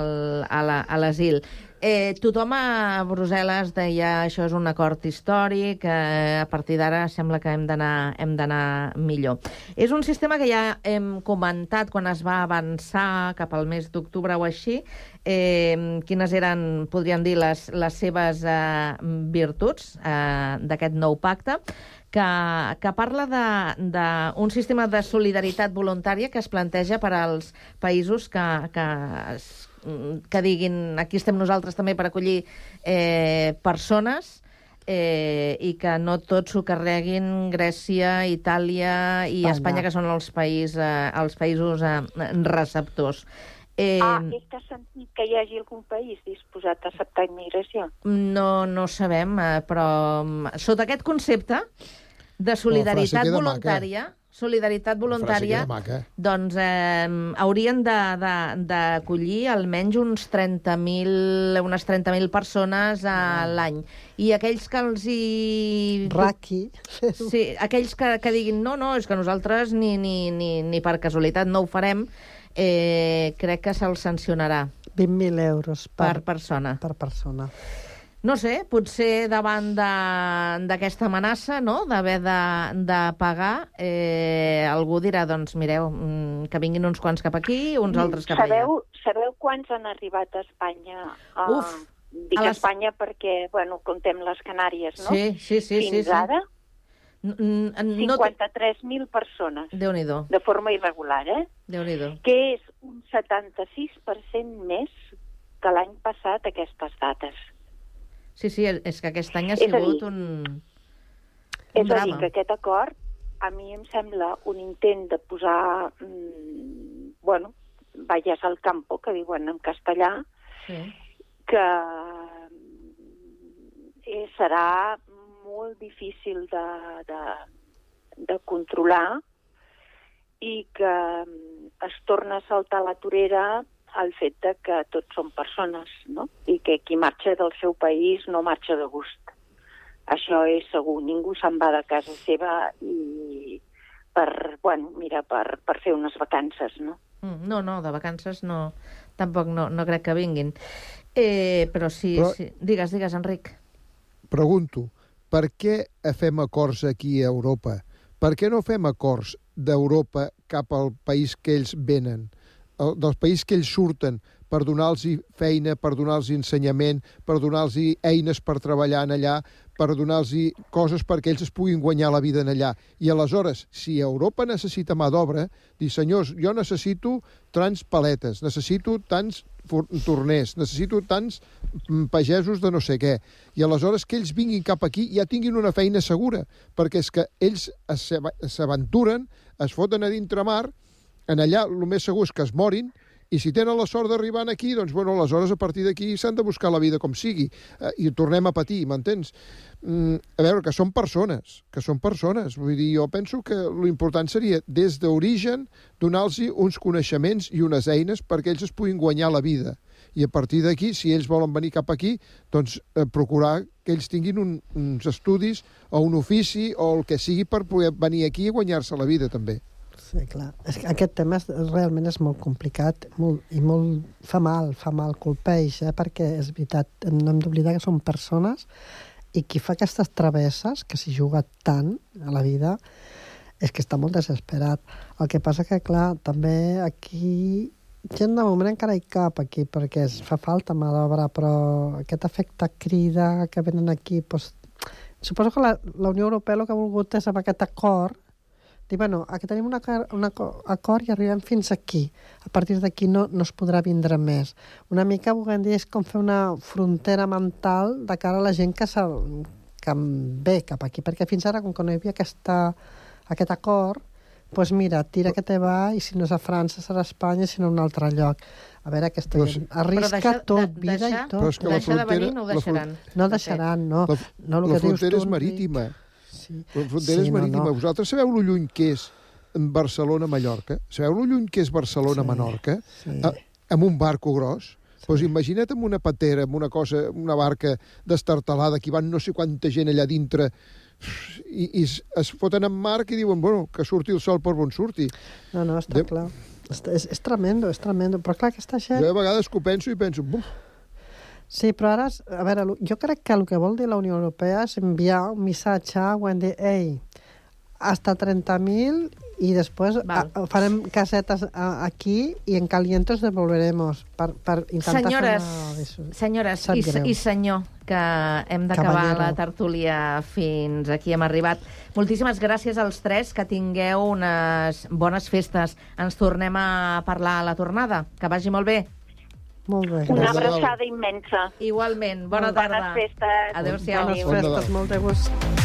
el- a la- a l'asil. Eh, tothom a Brussel·les deia això és un acord històric, eh, a partir d'ara sembla que hem d'anar millor. És un sistema que ja hem comentat quan es va avançar cap al mes d'octubre o així, eh, quines eren, podríem dir, les, les seves eh, virtuts eh, d'aquest nou pacte, que, que parla d'un sistema de solidaritat voluntària que es planteja per als països que, que, es- que diguin aquí estem nosaltres també per acollir eh, persones eh, i que no tots s'ho carreguin Grècia, Itàlia i Espanya. Espanya, que són els, país, eh, els països eh, receptors. Eh, Ah, és que has sentit que hi hagi algun país disposat a acceptar immigració? No, no ho sabem, eh, però mm, sota aquest concepte de solidaritat queda voluntària, solidaritat voluntària, maca. doncs eh, haurien de- de- d'acollir almenys uns 30.000 unes 30.000 persones a l'any. I aquells que els hi... Raqui. Sí, aquells que, que diguin no, no, és que nosaltres ni, ni, ni, ni per casualitat no ho farem, eh, crec que se'ls sancionarà 20.000 euros per, per persona. per persona. No sé, potser davant de- d'aquesta amenaça, no?, d'haver de, de pagar, eh, algú dirà, doncs, mireu, mm, que vinguin uns quants cap aquí, uns altres cap allà. sabeu, sabeu quants han arribat a Espanya? A, Uf, Dic a les- Espanya perquè, bueno, contem les Canàries, no? Sí, sí, sí, sí, Fins sí. ara, N- n- No... 53.000 persones, Déu-n'hi-do, de forma irregular, eh? Déu-n'hi-do. Que és un 76% més que l'any passat aquestes dates. Sí, sí, és que aquest any ha És sigut dir, un, És un a dir, drama. que aquest acord a mi em sembla un intent de posar, mm, bueno, valles al campo, que diuen en castellà, Sí. que eh, serà molt difícil de, de, de controlar i que mm, es torna a saltar la torera el fet de que tots són persones, no? I que qui marxa del seu país no marxa de gust. Això és segur, ningú se'n va de casa seva i per, bueno, mira, per, per fer unes vacances, no? Mm, No, no, de vacances no, tampoc no, no crec que vinguin. Eh, però sí, Però- sí. Digues, digues, Enric. Pregunto, per què fem acords aquí a Europa? Per què no fem acords d'Europa cap al país que ells venen, dels països que ells surten, per donar-los feina, per donar-los ensenyament, per donar-los eines per treballar en allà, per donar-los coses perquè ells es puguin guanyar la vida en allà. I aleshores, si Europa necessita mà d'obra, dir, senyors, jo necessito tants paletes, necessito tants torners, necessito tants mm, pagesos de no sé què. I aleshores que ells vinguin cap aquí ja tinguin una feina segura, perquè és que ells s'aventuren, es foten a dintre mar, en allà el més segur és que es morin, i si tenen la sort d'arribar aquí, doncs, bueno, aleshores a partir d'aquí s'han de buscar la vida com sigui, eh, i tornem a patir, m'entens? Mm, a veure, que són persones, que són persones. Vull dir, jo penso que l'important seria, des d'origen, donar-los uns coneixements i unes eines perquè ells es puguin guanyar la vida. I a partir d'aquí, si ells volen venir cap aquí, doncs eh, procurar que ells tinguin un, uns estudis o un ofici o el que sigui per poder venir aquí i guanyar-se la vida, també. Sí, clar. És que aquest tema és, realment és molt complicat molt, i molt, fa mal, fa mal, colpeix, eh? perquè és veritat, no hem d'oblidar que són persones i qui fa aquestes travesses, que s'hi juga tant a la vida, és que està molt desesperat. El que passa que, clar, també aquí gent de moment encara hi cap aquí, perquè es fa falta mà d'obra, però aquest efecte crida que venen aquí... Doncs, suposo que la, la Unió Europea el que ha volgut és amb aquest acord dir, bueno, aquí tenim un acord, un aco- acord i arribem fins aquí. A partir d'aquí no, no es podrà vindre més. Una mica, volem dir, és com fer una frontera mental de cara a la gent que, se, que ve cap aquí, perquè fins ara, com que no hi havia aquesta, aquest acord, doncs mira, tira que te va i si no és a França serà a Espanya, si no a un altre lloc. A veure, aquesta Però gent arrisca deixa- tot, de- vida deixa- i tot. Però és que la Deixa de frontera- venir, no ho deixaran. No deixaran, no. La, no el la que dius frontera tu, és marítima. Sí. La frontera Sí, és no, marítima. no. Vosaltres sabeu lo lluny que és Barcelona-Mallorca? Sabeu lo lluny que és Barcelona-Menorca? sí. A- Amb un barco gros? Doncs pues imagina't amb una patera, amb una cosa, una barca destartalada, que hi van no sé quanta gent allà dintre, i, i es, es foten en mar i diuen, bueno, que surti el sol per on surti. No, no, està De- clar. És, és tremendo, és tremendo. Però clar, aquesta gent... Jo a vegades que ho penso i penso, buf, Sí, però ara, a veure, jo crec que el que vol dir la Unió Europea és enviar un missatge hem dir, ei, hasta 30.000 i després a, a, farem casetes a, aquí i en caliente os devolveremos per, per intentar Senyores, fer una... senyores i, greu. i senyor, que hem d'acabar la tertúlia fins aquí hem arribat. Moltíssimes gràcies als tres, que tingueu unes bones festes. Ens tornem a parlar a la tornada. Que vagi molt bé. Molt bé. Una abraçada immensa. Igualment, bona Bones tarda. festes. Adéu-siau. Bones festes, molt de gust.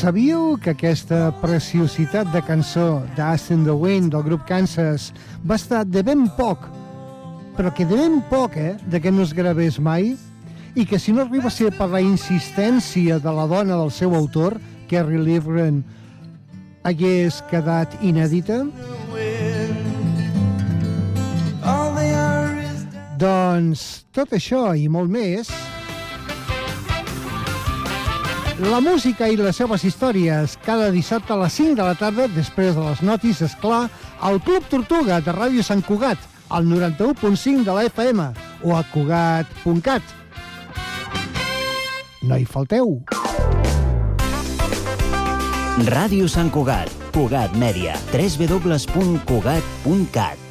Sabíeu que aquesta preciositat de cançó d'Ast in the Wind del grup Kansas va estar de ben poc, però que de ben poc, eh, de que no es gravés mai, i que si no arriba a ser per la insistència de la dona del seu autor, Kerry Livgren, hagués quedat inèdita? Doncs tot això i molt més la música i les seves històries cada dissabte a les 5 de la tarda, després de les notis, és clar, al Club Tortuga de Ràdio Sant Cugat, al 91.5 de la FM o a cugat.cat. No hi falteu. Ràdio Sant Cugat, Cugat Mèdia, www.cugat.cat.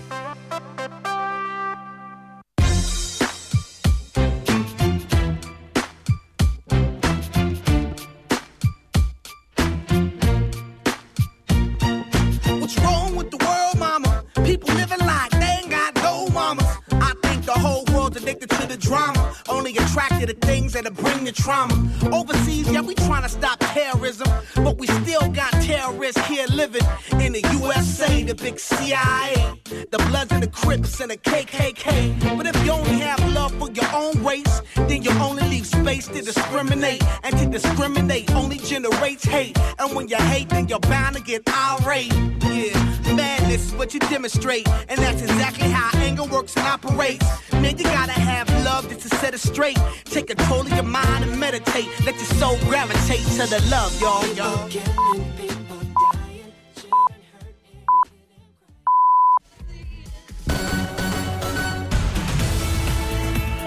to things that'll bring the trauma. Overseas, yeah, we trying to stop terrorism. But we still got terrorists here living in the USA, the big CIA. The Bloods and the Crips and the KKK. But if you only have love for your own race, then you only to discriminate. And to discriminate only generates hate. And when you hate, then you're bound to get irate. Yeah, madness is what you demonstrate. And that's exactly how anger works and operates. Man, you gotta have love just to set it straight. Take control of your mind and meditate. Let your soul gravitate to the love, y'all, y'all.